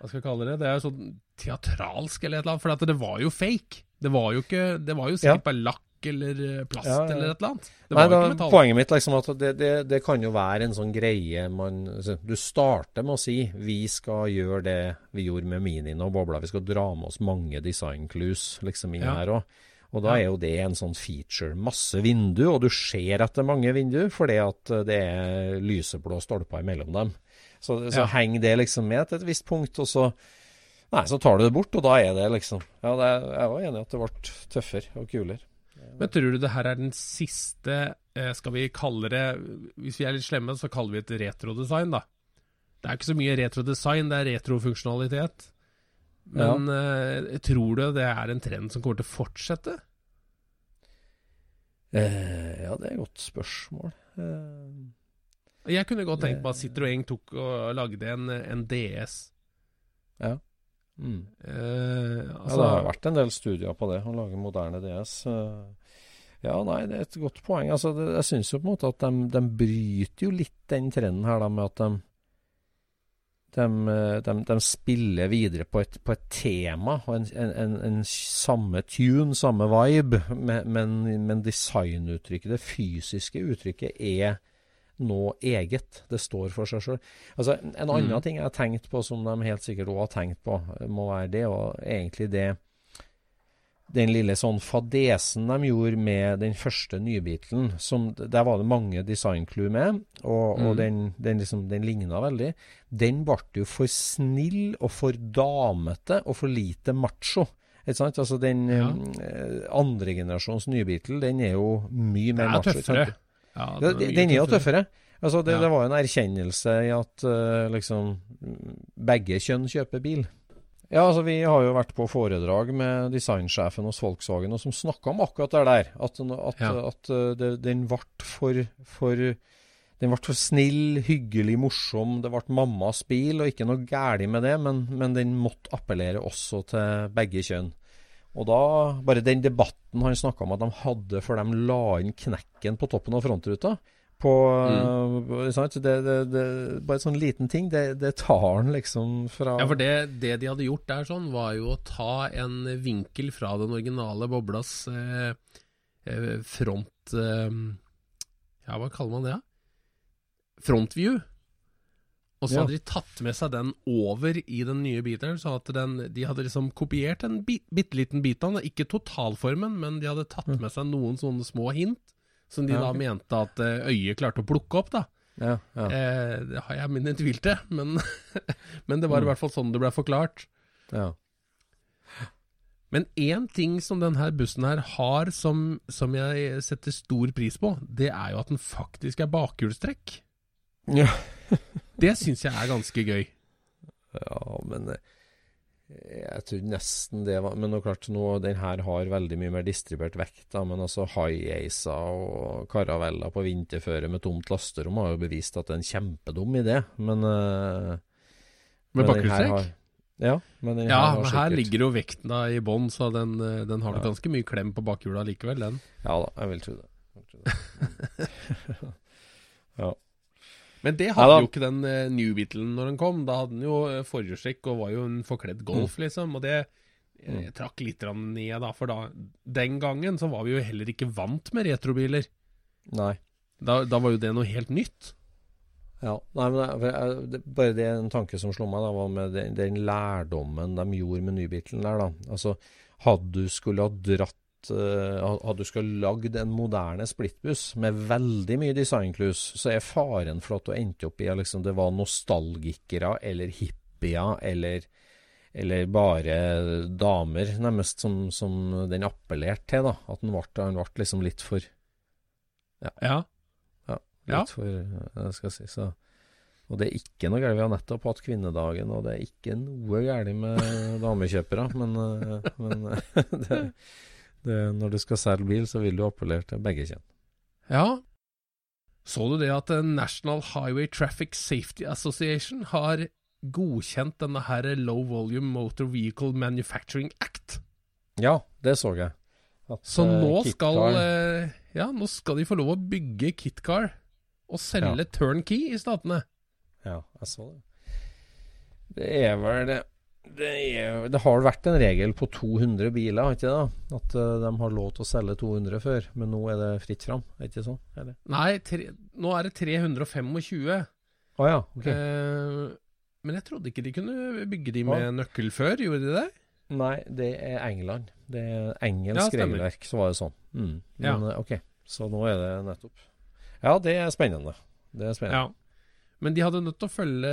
Hva skal jeg kalle det? Det er jo sånn teatralsk eller et eller annet. For det var jo fake. Det var jo ikke Det var jo sikkert Ja. bare lakk eller øh, plast Ja, ja. eller et eller annet. Det Nei, var jo da, ikke metall. poenget mitt liksom at det, det, det kan jo være en sånn greie man altså, Du starter med å si vi skal gjøre det vi gjorde med Minien og Bobla. Vi skal dra med oss mange design-clues liksom inn Ja. her òg. Og da er jo det en sånn feature. Masse vindu, og du ser etter mange vindu fordi at eh, det er lyseblå stolper imellom dem. Så, så henger det liksom med til et visst punkt, og så Nei, så tar du det bort, og da er det liksom Ja, det jeg var enig i at det ble tøffere og kulere. Men tror du det her er den siste eh, Skal vi kalle det Hvis vi er litt slemme, så kaller vi det et retrodesign, da. Det er ikke så mye retrodesign, det er retrofunksjonalitet. Men eh, tror du det er en trend som kommer til å fortsette? Eh, ja, det er et godt spørsmål. Eh, Jeg kunne godt tenkt meg at Citroën tok og lagde en, en DS. ja. Mm. Eh, ja, altså, det har vært en del studier på det, å lage moderne DS. Eh, ja, nei, det er et godt poeng. Altså, det, jeg syns jo på en måte at de, de bryter jo litt den trenden her, da, med at de de, eh, de, spiller videre på et, på et tema og en, en, en, en samme tune, samme vibe, men, men, designuttrykket, det fysiske uttrykket, er noe eget. Det står for seg sjøl. Altså, en en annen Mm. ting jeg har tenkt på, som de helt sikkert òg har tenkt på, må være det, og egentlig det den lille sånn fadesen de gjorde med den første nybeatlen, som Der var det mange designclue med, og, og Mm. den, den, liksom, den ligna veldig. Den ble jo for snill og for damete og for lite macho. Ikke sant? Altså den Ja. eh, andre generasjons nybeatle, den er jo mye mer er macho. Ja, den den er jo tøffere. Altså det, Ja. det var en erkjennelse i at uh, liksom begge kjønn kjøper bil. Ja, altså Vi har jo vært på foredrag med designsjefen hos Volkswagen, og som snakka om akkurat det der. At, at, Ja. at eh, det, den ble for, for for snill, hyggelig, morsom. Det ble mammas bil, og ikke noe galt med det, men, men den måtte appellere også til begge kjønn. Og da, bare den debatten han snakka om at de hadde før de la inn knekken på toppen av frontruta på, Mm. eh, sant? Det, det, det, bare en sånn liten ting, det, det tar han liksom fra Ja, for det, det de hadde gjort der sånn, var jo å ta en vinkel fra den originale boblas eh, eh, front eh, Ja, hva kaller man det? Frontview. Og så Ja. hadde de tatt med seg den over i den nye beateren, så at den, de hadde liksom kopiert en bit, bitte liten bit av den. Ikke totalformen, men de hadde tatt med seg noen sånne små hint, som de Ja, da mente at eh, øyet klarte å plukke opp, da. Ja, ja. Eh, det har jeg mine tvil til, men, men det var i Mm. hvert fall sånn det ble forklart. ja. Men én ting som denne bussen her har som, som jeg setter stor pris på, det er jo at den faktisk er bakhjulstrekk. Ja. Det syns jeg er ganske gøy. Ja, men eh, jeg tror nesten det var Men nå klart, nå, den her har veldig mye mer distribuert vekt, da, men altså High-Acer og Caravella på vinterføre med tomt lasterom har jo bevist at det er en kjempedum idé, men uh, Med bakhjulstrekk? Ja, men Ja, her men her ligger jo vekten da i bånn, så den, eh, den har Ja. ganske mye klem på bakhjula likevel, den. Ja da, jeg vil tro det. Jeg vil tro det. Men det hadde jo ikke den uh, New Beatlen når den kom. Da hadde den jo uh, forhjulstrekk og var jo en forkledd Golf, liksom. Og det eh, Mm. trakk litt ned, da. For da, den gangen så var vi jo heller ikke vant med retrobiler. Nei. Da, da var jo det noe helt nytt. Ja, nei, men det, jeg- det, Bare det en tanke som slo meg, da, var med den, den lærdommen de gjorde med Nybilen der. da. Altså, Hadde du skulle ha dratt eh, Hadde du ha lagd en moderne splittbuss med veldig mye designclues, så er faren for at du endte opp i at liksom, det var nostalgikere eller hippier eller eller bare damer, nærmest, som, som den appellerte til. da, At den ble, den ble liksom litt for Ja. Litt Ja. for jeg skal si så. Og det er ikke noe galt. Vi har nettopp hatt kvinnedagen, og det er ikke noe galt med damekjøpere. Men, eh, men eh, det, det, når du skal selge bil, så vil du appellere til begge kjønn. ja. Så du det at eh, National Highway Traffic Safety Association har godkjent denne her Low Volume Motor Vehicle Manufacturing Act? Ja, det så jeg. At, Så eh, nå skal, eh, ja, nå skal de få lov å bygge KitKar og selge turnkey i statene. Ja, jeg så det. Det er vel det det, er, det har vært en regel på 200 biler, har ikke det? At uh, de har lov til å selge 200 før, men nå er det fritt fram. Er ikke sånn? Eller? Nei, tre, nå er det 325. Ah, ja, ok. uh, men jeg trodde ikke de kunne bygge de med med nøkkel før, gjorde de det? Nei, det er England. Det er engelsk ja, regelverk, så var det sånn. Mm. Men ja. ok, så nå er det nettopp. Ja, det er spennende. Det er spennende. Ja. Men de hadde nødt til å følge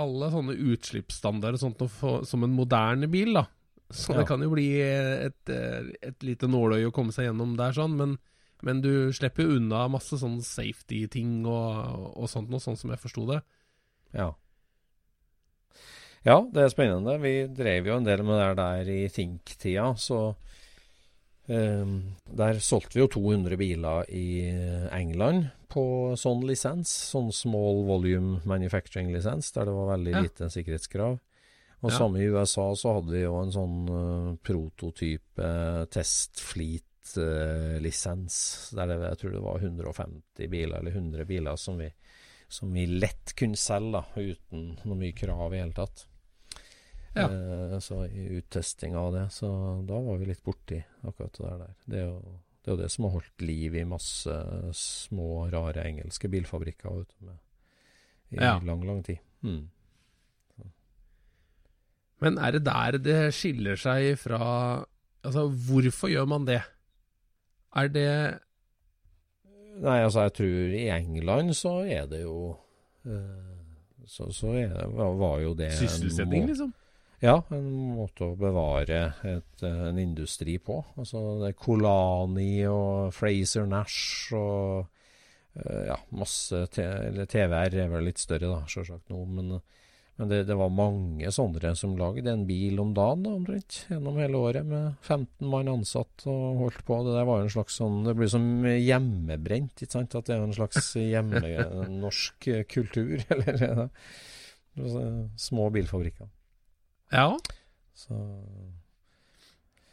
alle sånne utslippsstandarder og sånt få, som en moderne bil, da. Så Ja. det kan jo bli et, eh, et lite nåløye å komme seg gjennom der, sånn. Men, men du slipper jo unna masse sånn safety-ting og, og sånt noe, sånn som jeg forsto det. Ja. ja, det er spennende. Vi drev jo en del med det der i Think-tida, så Der solgte vi jo 200 biler i England på sånn lisens. Sånn small volume manufacturing-lisens, der det var veldig Ja. lite sikkerhetskrav. Og Ja. samme i USA så hadde vi jo en sånn uh, prototype testfleet-lisens. der det, jeg tror det var 150 biler, eller 100 biler, som vi, som vi lett kunne selge, da, uten noe mye krav i hele tatt. Ja. Eh, så i uttesting av det, så da var vi litt borti akkurat det der. Det er jo det, er jo det som har holdt liv i masse små, rare engelske bilfabrikker vet med, i Ja. lang, lang tid. Mm. Men er det der det skiller seg fra Altså, hvorfor gjør man det? Er det Nei, altså jeg tror i England så er det jo eh, Så, så er det, var- var jo det sysselsetting, liksom? Ja, en måte å bevare et, en industri på. Altså det er Colani og Fraser Nash og eh, ja, masse eller TVR er vel litt større da, sjølsagt nå, men, men det, det var mange sånne som lagde en bil om dagen da, omtrent, gjennom hele året med 15 mann ansatt og holdt på. Det der var en slags sånn, det blir som hjemmebrent, ikke sant? At det er en slags hjemme, norsk kultur, eller små bilfabrikker. Ja. Så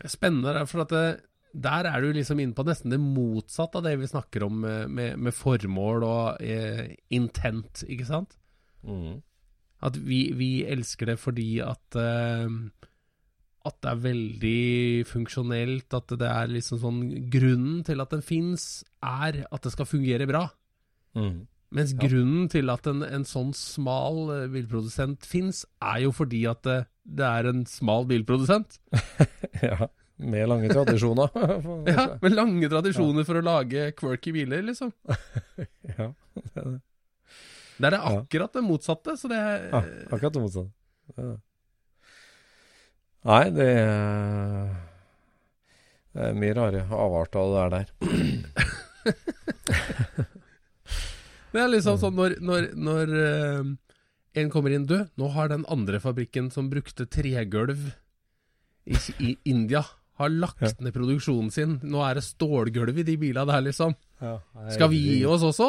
Spennende, for at det, der er du liksom inne på nesten det motsatte av det vi snakker om med, med, med formål og eh, intent, ikke sant? mm. At vi, vi elsker det fordi at eh, At det er veldig funksjonelt, at det er liksom sånn Grunnen til at den fins, er at det skal fungere bra. Mm. Mens Ja. grunnen til at en, en sånn smal eh, bilprodusent fins, er jo fordi at det, det er en smal bilprodusent. Ja, med lange tradisjoner. Ja, Med lange tradisjoner for å lage quirky biler, liksom. ja, det er det. Det er det akkurat det motsatte, så det er, Ja, akkurat det motsatte. Ja. Nei, det er, det er mye rare avarter av det der. Det er liksom sånn når, når, når eh, en kommer inn Du, nå har den andre fabrikken som brukte tregulv i, i India, har lagt ned produksjonen sin. Nå er det stålgulv i de bilene der, liksom. Skal vi gi oss også?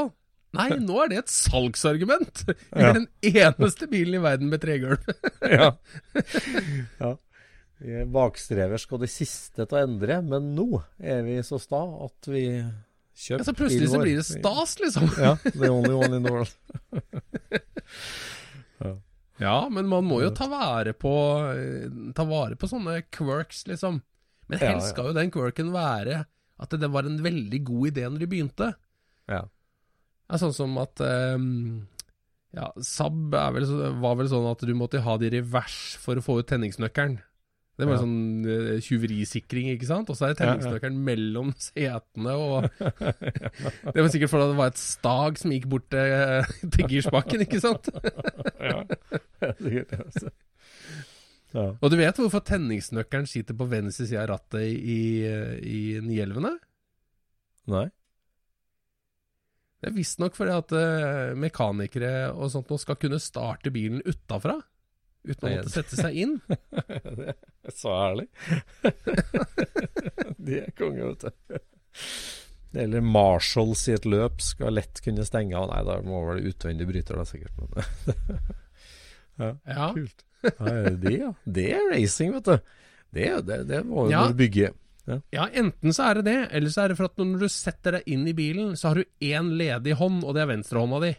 Nei, nå er det et salgsargument! Vi er Ja. den eneste bilen i verden med tregulv. ja. ja. Vi er bakstreversk og de siste til å endre, men nå er vi så sta at vi kjøper Ja, så plutselig så blir det stas, liksom. Ja, the only one in the world. Ja, men man må jo ta vare på eh, Ta vare på sånne quirks, liksom. Men helst ja. skal jo den quirken være at det var en veldig god idé når de begynte. Ja. Ja, sånn som at um, Ja, vel, var vel sånn at du måtte ha det i revers for å få ut tenningsnøkkelen. Det var Ja. sånn eh, tjuverisikring, ikke sant? Og så er det Ja, ja. mellom setene, og Det var sikkert fordi det var et stag som gikk bort til, til girspaken, ikke sant? ja. Sikkert det, altså. Ja. Og du vet hvorfor tenningsnøkkelen sitter på venstre side av rattet i, i nielvene? Nei? Det er visstnok fordi at uh, mekanikere og sånt nå skal kunne starte bilen utafra. Uten å måtte sette seg inn. Det er så ærlig. De er konge, vet du. Eller Marshalls i et løp skal lett kunne stenge av. Nei, da må vel utvendig bryter, da sikkert. ja, Ja. kult. Nei, det ja? Det er racing, vet du. Det, det, det må jo Ja. bygge. ja, enten så er det det, eller så er det for at når du setter deg inn i bilen, så har du én ledig hånd, og det er venstrehånda di.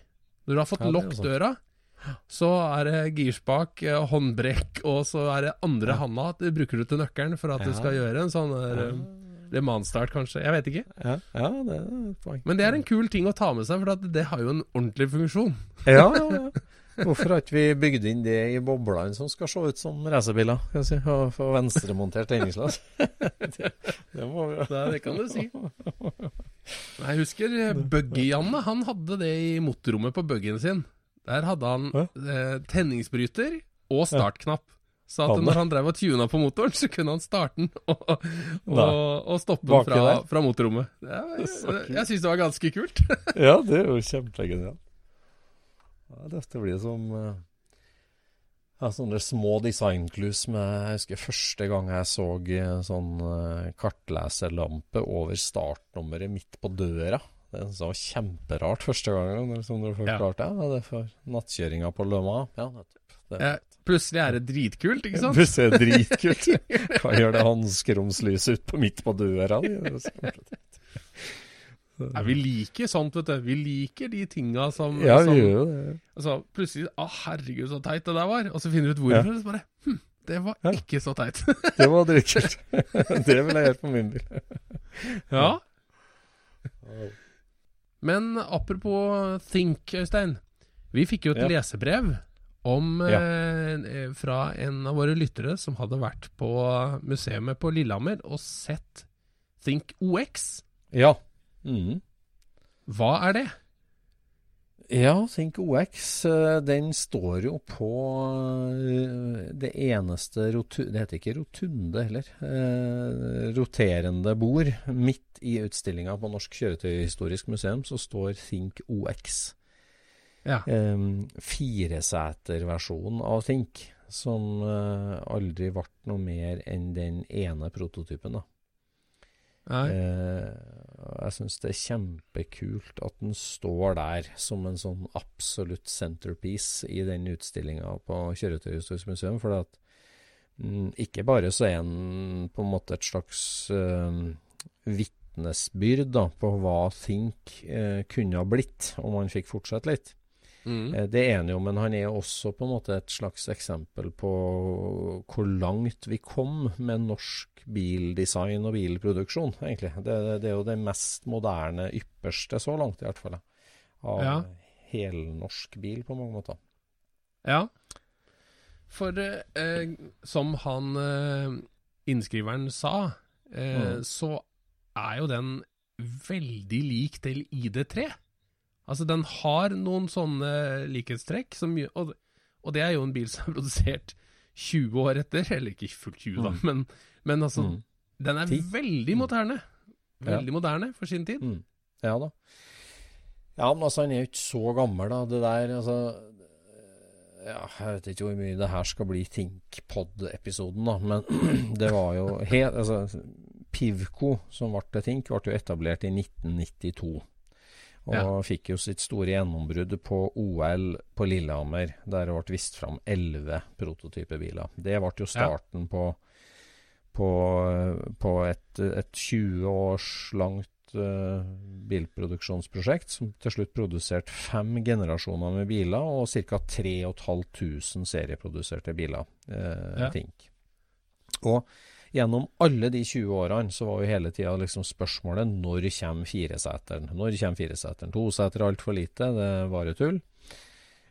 Når du har fått Ja, lukket døra, så er det girspak, eh, håndbrekk, og så er det andre handa. Det bruker du til nøkkelen for at du skal gjøre en sånn der, eh, Le Mans-start, kanskje. Jeg vet ikke. Ja, ja, det er. Men det er en kul ting å ta med seg, for det har jo en ordentlig funksjon. Ja, ja, ja. Hvorfor har ikke vi bygd inn det i boblene som skal se ut som racerbiler? Si, og få venstremontert tenningslass? det, det må vi Det, det kan du si. Jeg husker Buggy-Janne. Han hadde det i motorrommet på buggyen sin. Der hadde han eh, tenningsbryter og startknapp. Så at når han drev og tuna på motoren, så kunne han starte den og, og, og stoppe den fra, fra motorrommet. Ja, jeg jeg syns det var ganske kult. Ja, det er jo kjempegenialt. Ja, dette blir som eh, ja, sånne små designclues med Jeg husker første gang jeg så eh, sånn eh, kartleserlampe over startnummeret midt på døra. Det var kjemperart første gangen. Som du Ja. forklarte. Ja, det er for nattkjøringa på Lømma. Ja, nettopp. Det, Ja, Plutselig er det dritkult, ikke sant? Plutselig er det dritkult. Hva gjør det hanskeromslyset ut på midt på døra? di? Ja, vi liker sånt, vet du. Vi liker de tinga som, Ja, som vi gjør jo det. Altså, plutselig Å, herregud, så teit det der var. Og så finner du ut hvorfor. Ja. Og så bare Hm, det var Ja. ikke så teit. Det var dritkult. Det vil jeg gjøre på min bil. ja. Men apropos Think, Øystein. Vi fikk jo et Ja. lesebrev om Ja. eh, fra en av våre lyttere som hadde vært på museet på Lillehammer og sett Think OX. Ja. Mm. Hva er det? Ja, Think OX, eh, den står jo på eh, det eneste rotunde, Det heter ikke rotunde heller. Eh, roterende bord. Midt i utstillinga på Norsk kjøretøyhistorisk museum så står Think OX. Ja. Eh, Fireseterversjonen av Think, som aldri ble noe mer enn den ene prototypen. da. Eh, jeg syns det er kjempekult at den står der som en sånn absolutt centerpiece i den utstillinga på Kjøretøyhistorisk museum. For at, mm, ikke bare så er den på en måte et slags eh, vitnesbyrd på hva Think eh, kunne ha blitt om man fikk fortsette litt. Mm. Eh, Det er han jo, men han er også på en måte et slags eksempel på hvor langt vi kom med norsk bildesign og bilproduksjon, egentlig. Det, det er jo det mest moderne, ypperste så langt, i hvert fall. Av Ja. helnorsk bil, på mange måter. Ja. For eh, som han eh, innskriveren sa, eh, Mm. så er jo den veldig lik til ID3. Altså, den har noen sånne likhetstrekk, som, og, og det er jo en bil som er produsert 20 år etter, eller ikke fullt 20 da, Mm. men, men altså, Mm. den er 10. veldig moderne. Veldig moderne for sin tid. Mm. Ja da. Ja, men altså, han er jo ikke så gammel, da. Det der, altså Ja, jeg vet ikke hvor mye det her skal bli Think-pod-episoden, da. Men det var jo helt Altså, Pivco, som ble til Think, ble jo etablert i 1992. Og Ja. fikk jo sitt store gjennombrudd på OL på Lillehammer, der det ble vist fram elleve prototypebiler. Det ble jo starten på, på, på et, et 20 års langt uh, bilproduksjonsprosjekt, som til slutt produserte fem generasjoner med biler og ca. 3500 serieproduserte biler. Uh, Ja. Think. Og gjennom alle de 20 årene så var jo hele tida liksom spørsmålet når kommer fireseteren? Når kommer fireseteren? Toseter er altfor lite, det var jo tull.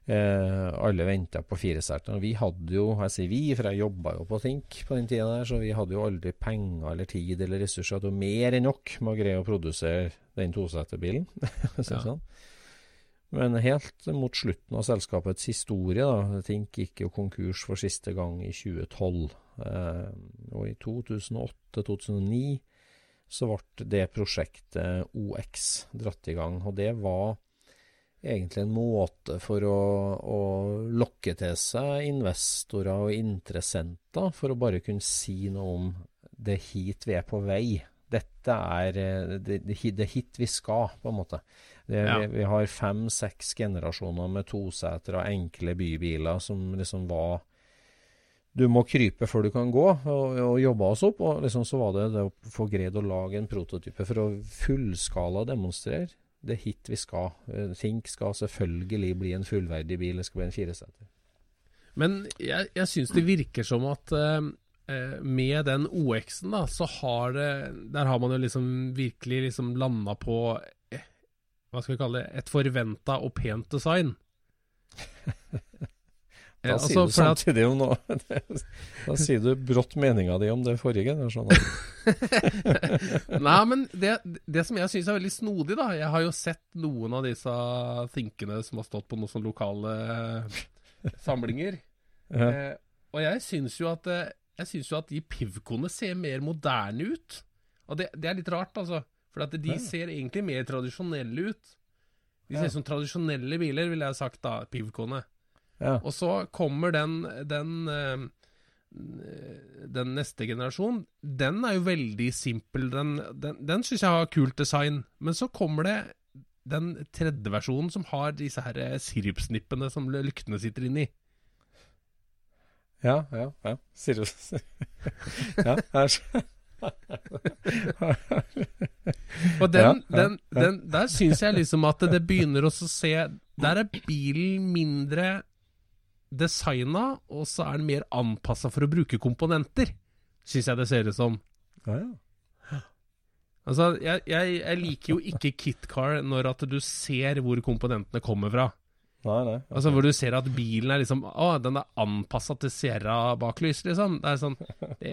Eh, alle venta på fireseteren. Vi hadde jo, jeg sier vi, for jeg jobba jo på Think på den tida der, så vi hadde jo aldri penger eller tid eller ressurser. til mer enn nok med å greie å produsere den toseterbilen. Ja. sånn. Men helt mot slutten av selskapets historie, da, Think gikk jo konkurs for siste gang i 2012. Eh, og i 2008-2009 så ble det prosjektet OX dratt i gang. Og det var egentlig en måte for å, å lokke til seg investorer og interessenter, for å bare kunne si noe om det hit vi er på vei. Dette er eh, det, det, hit vi skal, på en måte. Det, Ja. vi, vi har fem-seks generasjoner med tosetere og enkle bybiler som liksom var Du må krype før du kan gå, og, og jobba oss opp. Og liksom så var det det å få greid å lage en prototype for å fullskala demonstrere. Det er hit vi skal. Eh, Think skal selvfølgelig bli en fullverdig bil. Det skal bli en fireseter. Men jeg, jeg syns det virker som at eh, eh, med den OX-en, da, så har det Der har man jo liksom virkelig liksom landa på eh, Hva skal vi kalle det? Et forventa og pent design. Eh, Da altså, sier du samtidig om noe Da sier du brått meninga di om det forrige generasjonen. Nei, men det, det som jeg syns er veldig snodig, da Jeg har jo sett noen av disse thinkene som har stått på noen sånne lokale samlinger. Ja. Eh, og jeg syns jo at eh, Jeg synes jo at de pivkoene ser mer moderne ut. Og det, det er litt rart, altså. For at de Ja. ser egentlig mer tradisjonelle ut. De ser ut som tradisjonelle biler, ville jeg sagt da, pivkoene. Ja. Og så kommer den, den eh, den neste generasjon, den er jo veldig simpel. Den, den, den syns jeg har kult design. Men så kommer det den tredje versjonen som har disse her eh, sirupsnippene som lyktene sitter inni. Ja, ja, ja. Sier Ja, her Og den, den, den, der syns jeg liksom at det begynner å se Der er bilen mindre designa, og så er den mer anpassa for å bruke komponenter. Syns jeg det ser ut som. Ja, ja. Altså, jeg, jeg, jeg liker jo ikke KitKar når at du ser hvor komponentene kommer fra. Nei, nei. Altså Hvor du ser at bilen er liksom Å, den er anpassa til Sierra-baklys, liksom. Det er sånn det,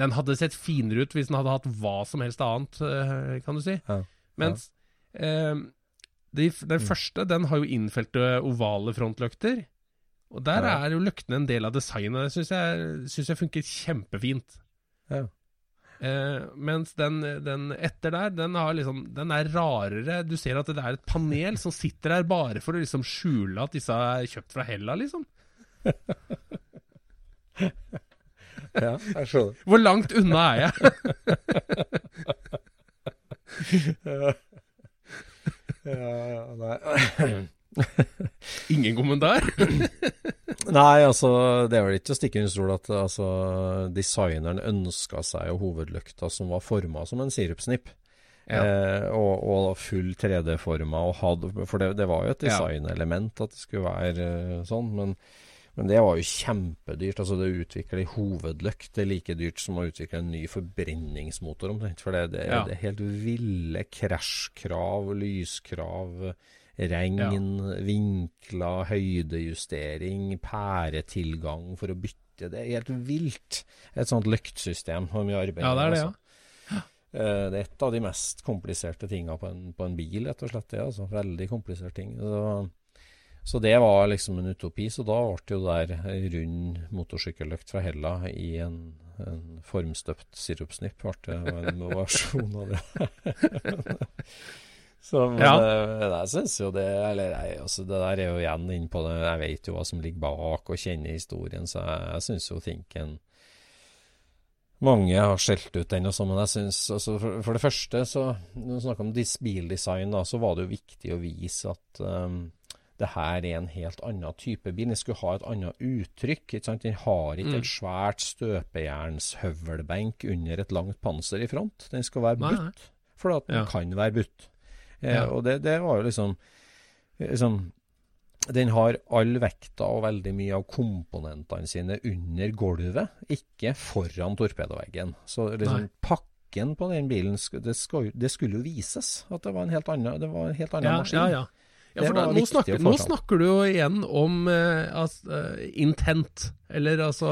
Den hadde sett finere ut hvis den hadde hatt hva som helst annet, eh, kan du si. Ja, Mens eh, de, den første, den har jo innfelte ovale frontløkter. Og der Ja. er jo løktene en del av designet. Det syns jeg, synes jeg funker kjempefint. Ja. Eh, mens den, den etter der, den, har liksom, den er rarere. Du ser at det er et panel som sitter der bare for å liksom skjule at disse er kjøpt fra Hella, liksom. ja, jeg skjønner. Hvor langt unna er jeg? Ja, ja, nei. Ingen kommentar? Nei, altså, det er vel ikke å stikke under stol at altså, designeren ønska seg jo hovedløkta som var forma som en sirupsnipp. Ja. Eh, og, og full 3D-forma, og hadde, for det, det var jo et designelement at det skulle være eh, sånn. Men, men det var jo kjempedyrt. altså Det å utvikle en hovedløkt det er like dyrt som å utvikle en ny forbrenningsmotor. omtrent, For det, det, Ja. det er helt ville krasjkrav, lyskrav. Regn, vinkler, høydejustering, pæretilgang for å bytte. Det er helt vilt. Et sånt lyktsystem. Hvor mye arbeid Ja, det er det, altså. ja. Eh, det er et av de mest kompliserte tinga på, en- på en bil, rett og slett. Det, altså. Veldig komplisert ting. Så, så det var liksom en utopi. Så da ble jo der rund motorsykkellykt fra Hella i en, en formstøpt sirupsnipp. Ble det en versjon av det. Så men, Ja. eh, jeg syns jo det Eller nei, altså, det der er jo igjen inn på det Jeg vet jo hva som ligger bak, og kjenner historien, så jeg, jeg syns jo Thinken mange har skjelt ut den og så, men jeg synes altså, for, for det første, så Når vi snakker om bildesign, da, så var det jo viktig å vise at um, det her er en helt annen type bil. Den skulle ha et annet uttrykk. ikke sant? Den har ikke Mm. et svært støpejernshøvelbenk under et langt panser i front. Den skal være butt, for at den Ja. kan være butt. Eh, Ja. Og det, det var jo liksom, liksom den har all vekta og veldig mye av komponentene sine under gulvet, ikke foran torpedoveggen. Så liksom Nei. pakken på den bilen, det, skal, det skulle jo vises at det var en helt annen, det var en helt annen Ja, maskin. ja, ja. ja for da, nå, snakker, nå snakker du jo igjen om uh, altså, eh, intent, eller altså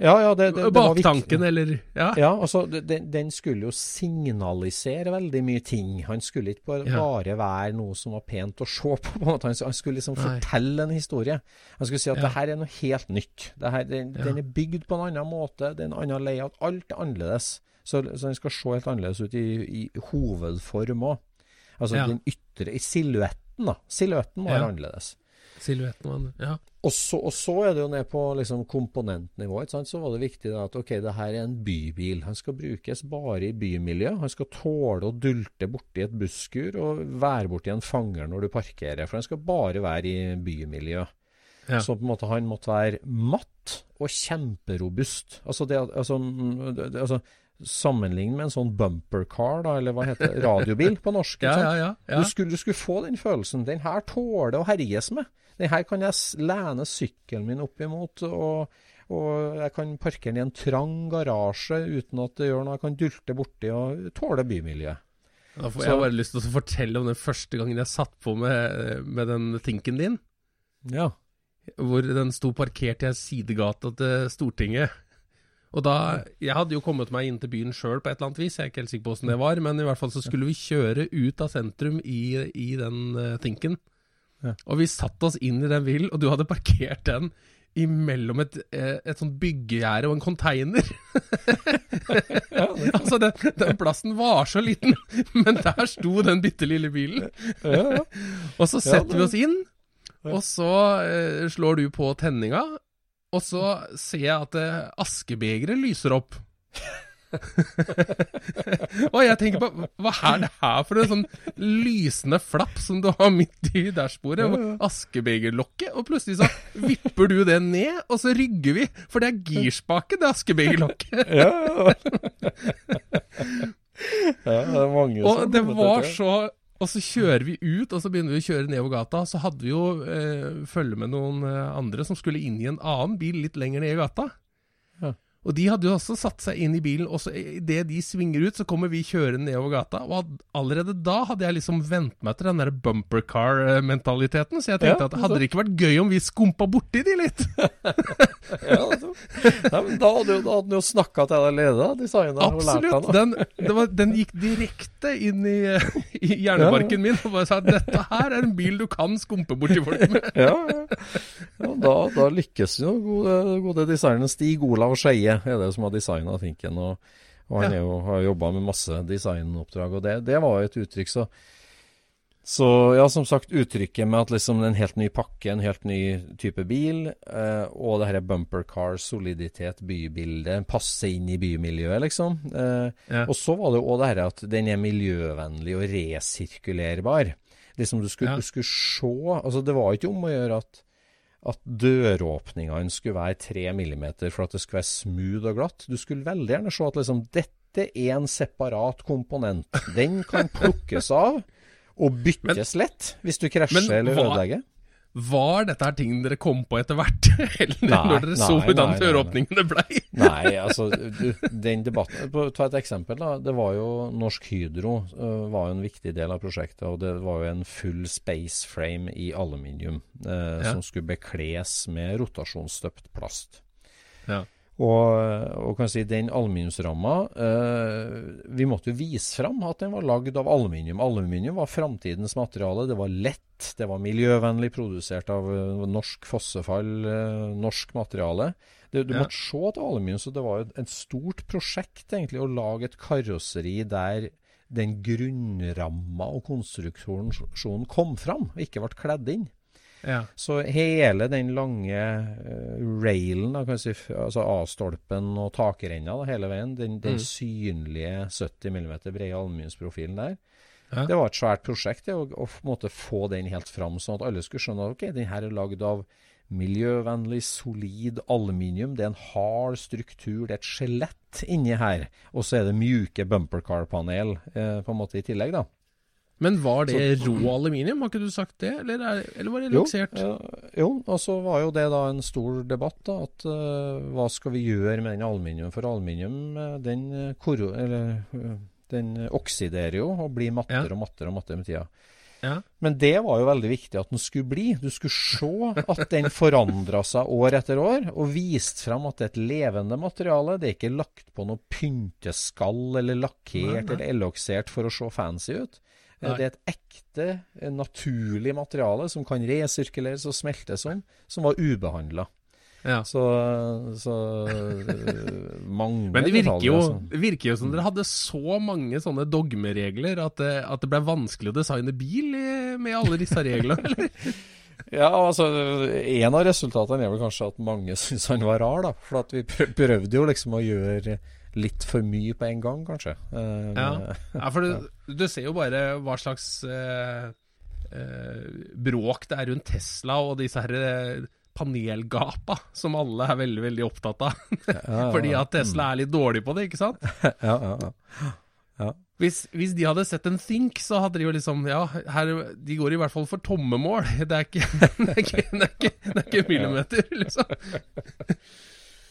Ja, ja, det, det, det. Baktanken, eller Ja. Ja, altså, den, den skulle jo signalisere veldig mye ting. Han skulle ikke bare, Ja. bare være noe som var pent å se på. på en måte. Han, skulle liksom Nei. fortelle en historie. Han skulle si at Ja. det her er noe helt nytt. Det her, den, Ja. den er bygd på en annen måte. Det er en annen layout. Alt er annerledes. Så, så den skal se helt annerledes ut i, i hovedform òg. Altså den ytre i silhuetten, da. Silhuetten må være annerledes. Silhuetten man, Ja. Og så, og så er det jo ned på liksom komponentnivå. Så var det viktig da at ok, det her er en bybil. Han skal brukes bare i bymiljø. Han skal tåle å dulte borti et busskur og være borti en fanger når du parkerer. For han skal bare være i bymiljø. Ja. Så på en måte han måtte være matt og kjemperobust. Altså det, altså, det, altså Sammenlignet med en sånn bumper car, da, eller hva heter det, radiobil på norsk. Ja, ja, ja, ja. Du, skulle, du skulle få den følelsen. Den her tåler å herjes med. Den her kan jeg lene sykkelen min opp imot, og, og jeg kan parkere den i en trang garasje uten at det gjør noe. Jeg kan dulte borti og tåle bymiljøet. Da får Så- jeg bare lyst til å fortelle om den første gangen jeg satt på med, med den Thinken din. Ja. Hvor den sto parkert i ei sidegate til Stortinget. Og da Jeg hadde jo kommet meg inn til byen sjøl på et eller annet vis, jeg er ikke helt sikker på åssen det var, men i hvert fall så skulle vi kjøre ut av sentrum i, i den uh, Thinken. Ja. Og vi satte oss inn i den bilen, og du hadde parkert den imellom et, eh, et sånt byggegjerde og en container. altså, den, den plassen var så liten, men der sto den bitte lille bilen. Og så setter vi oss inn, og så eh, slår du på tenninga, og så ser jeg at eh, askebegeret lyser opp. og jeg tenker på hva er det her for en sånn lysende flapp som du har midt i dashbordet? Askebegerlokket. Og plutselig så vipper du det ned, og så rygger vi. For det er girspaken, det askebegerlokket. ja, ja, det er mange Og som det var så Og så kjører vi ut, og så begynner vi å kjøre nedover gata. Så hadde vi jo eh, følge med noen eh, andre som skulle inn i en annen bil litt lenger ned i gata. Og de hadde jo også satt seg inn i bilen, og så idet de svinger ut, så kommer vi kjørende nedover gata. Og allerede da hadde jeg liksom vent meg til den der bumper car-mentaliteten. Så jeg tenkte Ja, at hadde det ikke vært gøy om vi skumpa borti de litt? Ja, altså. Nei, men da hadde da hadde han jo snakka til deg allerede, designeren. Absolutt. Den, det var, den gikk direkte inn i, i hjernebarken min og bare sa at dette her er en bil du kan skumpe borti folk med. Ja, ja. ja da, da lykkes jo gode, gode designeren Stig Olav Skeie, er det som har designa Finken. Og, og han jo, har jobba med masse designoppdrag, og det, det var jo et uttrykk, så så ja, som sagt, uttrykket med at liksom en helt ny pakke, en helt ny type bil, eh, og det her bumper car, soliditet, bybilde, passe inn i bymiljøet, liksom. Eh, Ja. Og så var det jo òg det her at den er miljøvennlig og resirkulerbar. Liksom du skulle, Ja. du skulle se Altså, det var ikke om å gjøre at at døråpningene skulle være 3 millimeter for at det skulle være smooth og glatt. Du skulle veldig gjerne se at liksom dette er en separat komponent. Den kan plukkes av og byttes lett hvis du krasjer eller ødelegger. Var dette her ting dere kom på etter hvert? Eller Nei, når dere så hvordan døråpningene blei? Nei, altså den debatten Ta et eksempel. da, Det var jo Norsk Hydro uh, var jo en viktig del av prosjektet. Og det var jo en full space frame i aluminium uh, Ja. som skulle bekles med rotasjonsstøpt plast. Ja. Og, og kan si den aluminiumsramma eh, Vi måtte jo vise fram at den var lagd av aluminium. Aluminium var framtidens materiale. Det var lett, det var miljøvennlig, produsert av eh, norsk fossefall, eh, norsk materiale. Det, du Ja. måtte se at aluminium, så det var jo et stort prosjekt egentlig å lage et karosseri der den grunnramma og konstruksjonen kom fram, og ikke ble kledd inn. Ja. Så hele den lange uh, railen, da, kan si, altså A-stolpen og takrenna da, hele veien, den, den Mm. synlige 70 mm brede aluminiumsprofilen der, Ja. det var et svært prosjekt det, å, å få den helt fram, sånn at alle skulle skjønne at ok, den her er lagd av miljøvennlig, solid aluminium. Det er en hard struktur, det er et skjelett inni her. Og så er det mjuke bumpercar-panel eh, på en måte i tillegg, da. Men var det rå aluminium, har ikke du sagt det? Eller, er, eller var det Jo, ja, jo, og så var jo det da en stor debatt, da, at uh, hva skal vi gjøre med den aluminium? For aluminium, eh, den, eh, koro, eller, den oksiderer jo og blir mattere Ja. og mattere og mattere med tida. Ja. Men det var jo veldig viktig at den skulle bli. Du skulle se at den forandra seg år etter år, og vist fram at det er et levende materiale. Det er ikke lagt på noe pynteskall eller lakkert eller eloksert for å se fancy ut. Eh, Nei. Det er et ekte, eh, naturlig materiale som kan resirkuleres og smeltes om, som var ubehandla. Ja. Så, så øh, mange Men det virker, jo, altså. det virker jo som dere hadde så mange sånne dogmeregler at det, at det ble vanskelig å designe bil med alle disse reglene, eller? Ja, altså, En av resultatene er vel kanskje at mange syns han var rar, da. For at vi prøvde jo liksom å gjøre litt for mye på en gang, kanskje. Uh, Ja. Ja, for du, du ser jo bare hva slags uh, uh, bråk det er rundt Tesla og disse her panelgapa, som alle er veldig, veldig opptatt av. Fordi at Tesla er litt dårlig på det, ikke sant? Ja, ja, ja. Hvis, hvis de hadde sett en Think, så hadde de jo liksom Ja, her, de går i hvert fall for tomme mål. Det er ikke, det er ikke, det er ikke, det er ikke millimeter, liksom.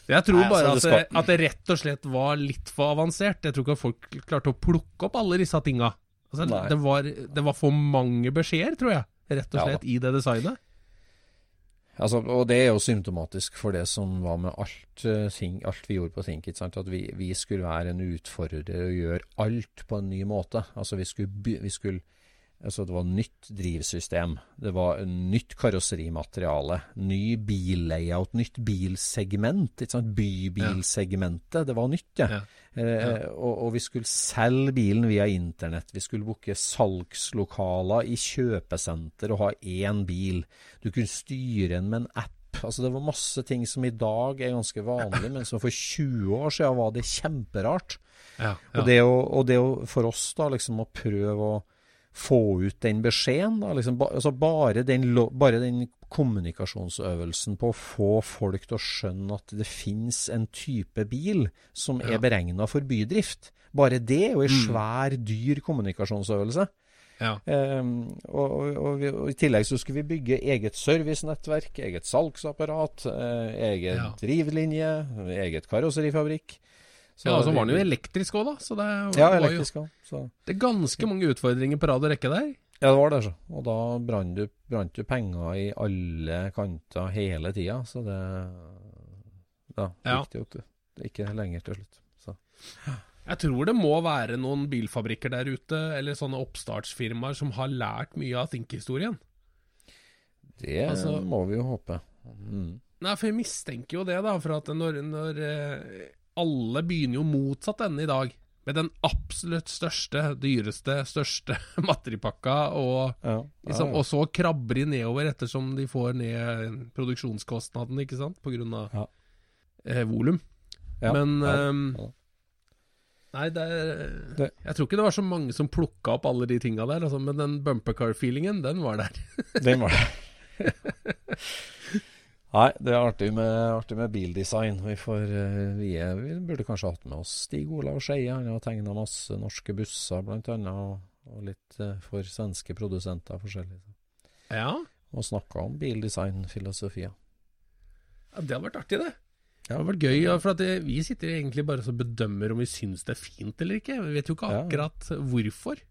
Jeg tror Nei, bare altså, at, det at det rett og slett var litt for avansert. Jeg tror ikke at folk klarte å plukke opp alle disse tinga. Altså, det, var, det var for mange beskjeder, tror jeg, rett og Ja slett, i det designet. Altså, og det er jo symptomatisk for det som var med alt, eh, ting, alt vi gjorde på Think. At vi, vi skulle være en utfordrer og gjøre alt på en ny måte. Altså vi skulle, vi skulle altså Det var nytt drivsystem. Det var nytt karosserimateriale. Ny billayout, nytt bilsegment. Ikke sant? Bybilsegmentet. Det var nytt, ja. Ja. Eh, og, og vi skulle selge bilen via internett. Vi skulle booke salgslokaler i kjøpesenter og ha én bil. Du kunne styre den med en app. Altså Det var masse ting som i dag er ganske vanlig, men som for 20 år siden var det kjemperart. Ja, Og det å, og det å for oss da liksom å prøve å få ut den beskjeden, liksom, ba, altså bare, den, bare den kommunikasjonsøvelsen på å få folk til å skjønne at det finnes en type bil som Ja. er beregna for bydrift. Bare det er jo en Mm. svær, dyr kommunikasjonsøvelse. Ja. Um, og, og, og, vi, og I tillegg så skulle vi bygge eget servicenettverk, eget salgsapparat, eh, egen Ja. drivlinje, eget karosserifabrikk. Ja, og så var den jo elektrisk òg, da. Så det Ja, var jo elektrisk òg. Det er ganske mange utfordringer på rad og rekke der. Ja, det var det, så. Og da brant du, brant du penger i alle kanter hele tida, så det Da Ja. gikk det jo til, ikke lenger til slutt. Så. Jeg tror det må være noen bilfabrikker der ute, eller sånne oppstartsfirmaer, som har lært mye av Think-historien. Det Altså- må vi jo håpe. Mm. Nei, for jeg mistenker jo det, da. For at når, når eh, Alle begynner jo motsatt ende i dag. Med den absolutt største, dyreste, største materipakka, og, Ja, ja, ja, og så krabber de nedover ettersom de får ned produksjonskostnaden, ikke sant? På grunn av Ja. eh, volum. Men ja. Nei, det, er- Jeg tror ikke det var så mange som plukka opp alle de tinga der, altså, men den bumpercar-feelingen, den var der. Den var det. Nei, det er artig med, artig med bildesign. Vi, får, eh, vi, er, vi burde kanskje hatt med oss Stig Olav Skeie. Han har tegna masse norske busser, blant annet, og, og litt eh, for svenske produsenter forskjellig. Ja, Og snakka om bildesignfilosofier. ja det hadde vært artig, det. Det har hadde vært gøy, for at det, vi sitter egentlig bare og bedømmer om vi syns det er fint eller ikke. Vi vet jo ikke Ja. akkurat hvorfor.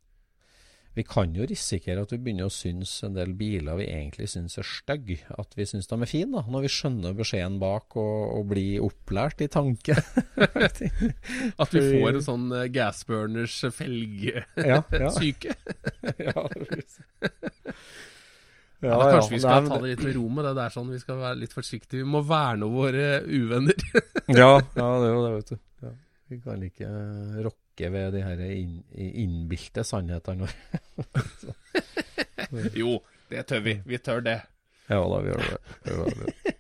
Vi kan jo risikere at vi begynner å synes en del biler vi egentlig synes er stygge, at vi synes de er fine, da, når vi skjønner beskjeden bak og, og blir opplært i tanke. At vi får en sånn uh, gasburners felgesyke. Ja, ja. ja, ja, kanskje vi skal ta det litt med ro med det der sånn. Vi skal være litt forsiktige. Vi må verne våre uvenner. ja, ja, det er jo det, vet du. Ja. Vi kan ikke rocke rokke ved de her inn, innbilte sannhetene jo, det tør vi. Vi tør det. Ja da, vi gjør det.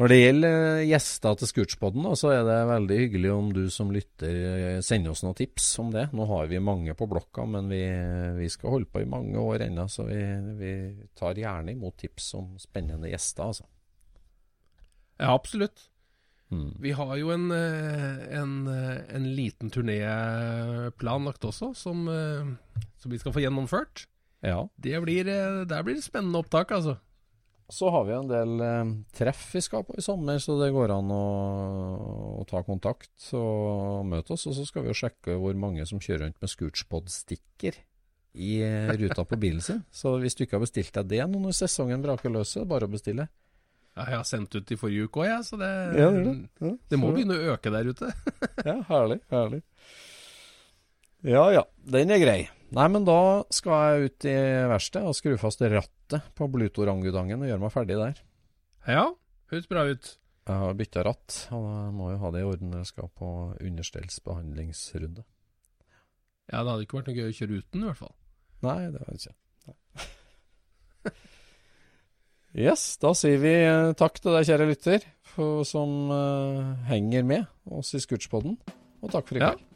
Når det gjelder eh, gjester til Scootspoden, så er det veldig hyggelig om du som lytter eh, sender oss noen tips om det. Nå har vi mange på blokka, men vi, vi skal holde på i mange år ennå, så vi, vi, tar gjerne imot tips om spennende gjester, altså. Ja, absolutt. Mm. Vi har jo en, eh, en, eh, en liten turné planlagt også, som, eh, som, vi skal få gjennomført. Ja. Det blir, der blir det spennende opptak, altså. Så har vi en del eh, treff vi skal på i sommer, så det går an å, å, ta kontakt og møte oss. Og så skal vi jo sjekke hvor mange som kjører rundt med Scootspod-stikker i ruta på bilen sin. Så hvis du ikke har bestilt deg det nå når sesongen braker løs, er det bare å bestille. Ja, jeg har sendt ut i forrige uke òg, jeg. Så det, ja, det, det. Ja, det må begynne å øke der ute. ja, herlig. Herlig. Ja ja, den er grei. Nei, men da skal jeg ut i verkstedet og skru fast rattet på blutorangutangen og gjøre meg ferdig der. Ja, høres bra ut. Jeg har bytta ratt, og jeg må jo ha det i orden når jeg skal på understellsbehandlingsrunde. Ja, det hadde ikke vært noe gøy å kjøre uten, i hvert fall. Nei, det har jeg ikke. Yes, da sier vi eh, takk til deg, kjære lytter, for, som uh, henger med oss i Scootspodden. Og takk for i kveld. Ja.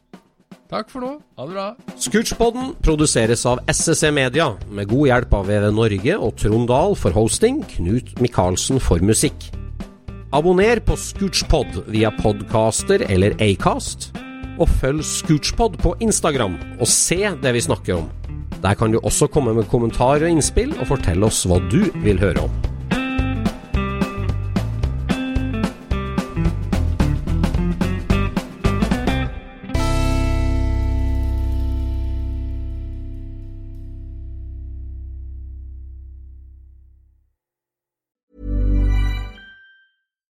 Takk for nå. Ha det bra. Scootspodden produseres av SSC Media, med god hjelp av VV Norge og Trond Dahl for hosting, Knut Micaelsen for musikk. Abonner på Scootspod via podcaster eller Acast, og følg Scootspod på Instagram og se det vi snakker om. Der kan du også komme med kommentarer og innspill, og fortelle oss hva du vil høre om.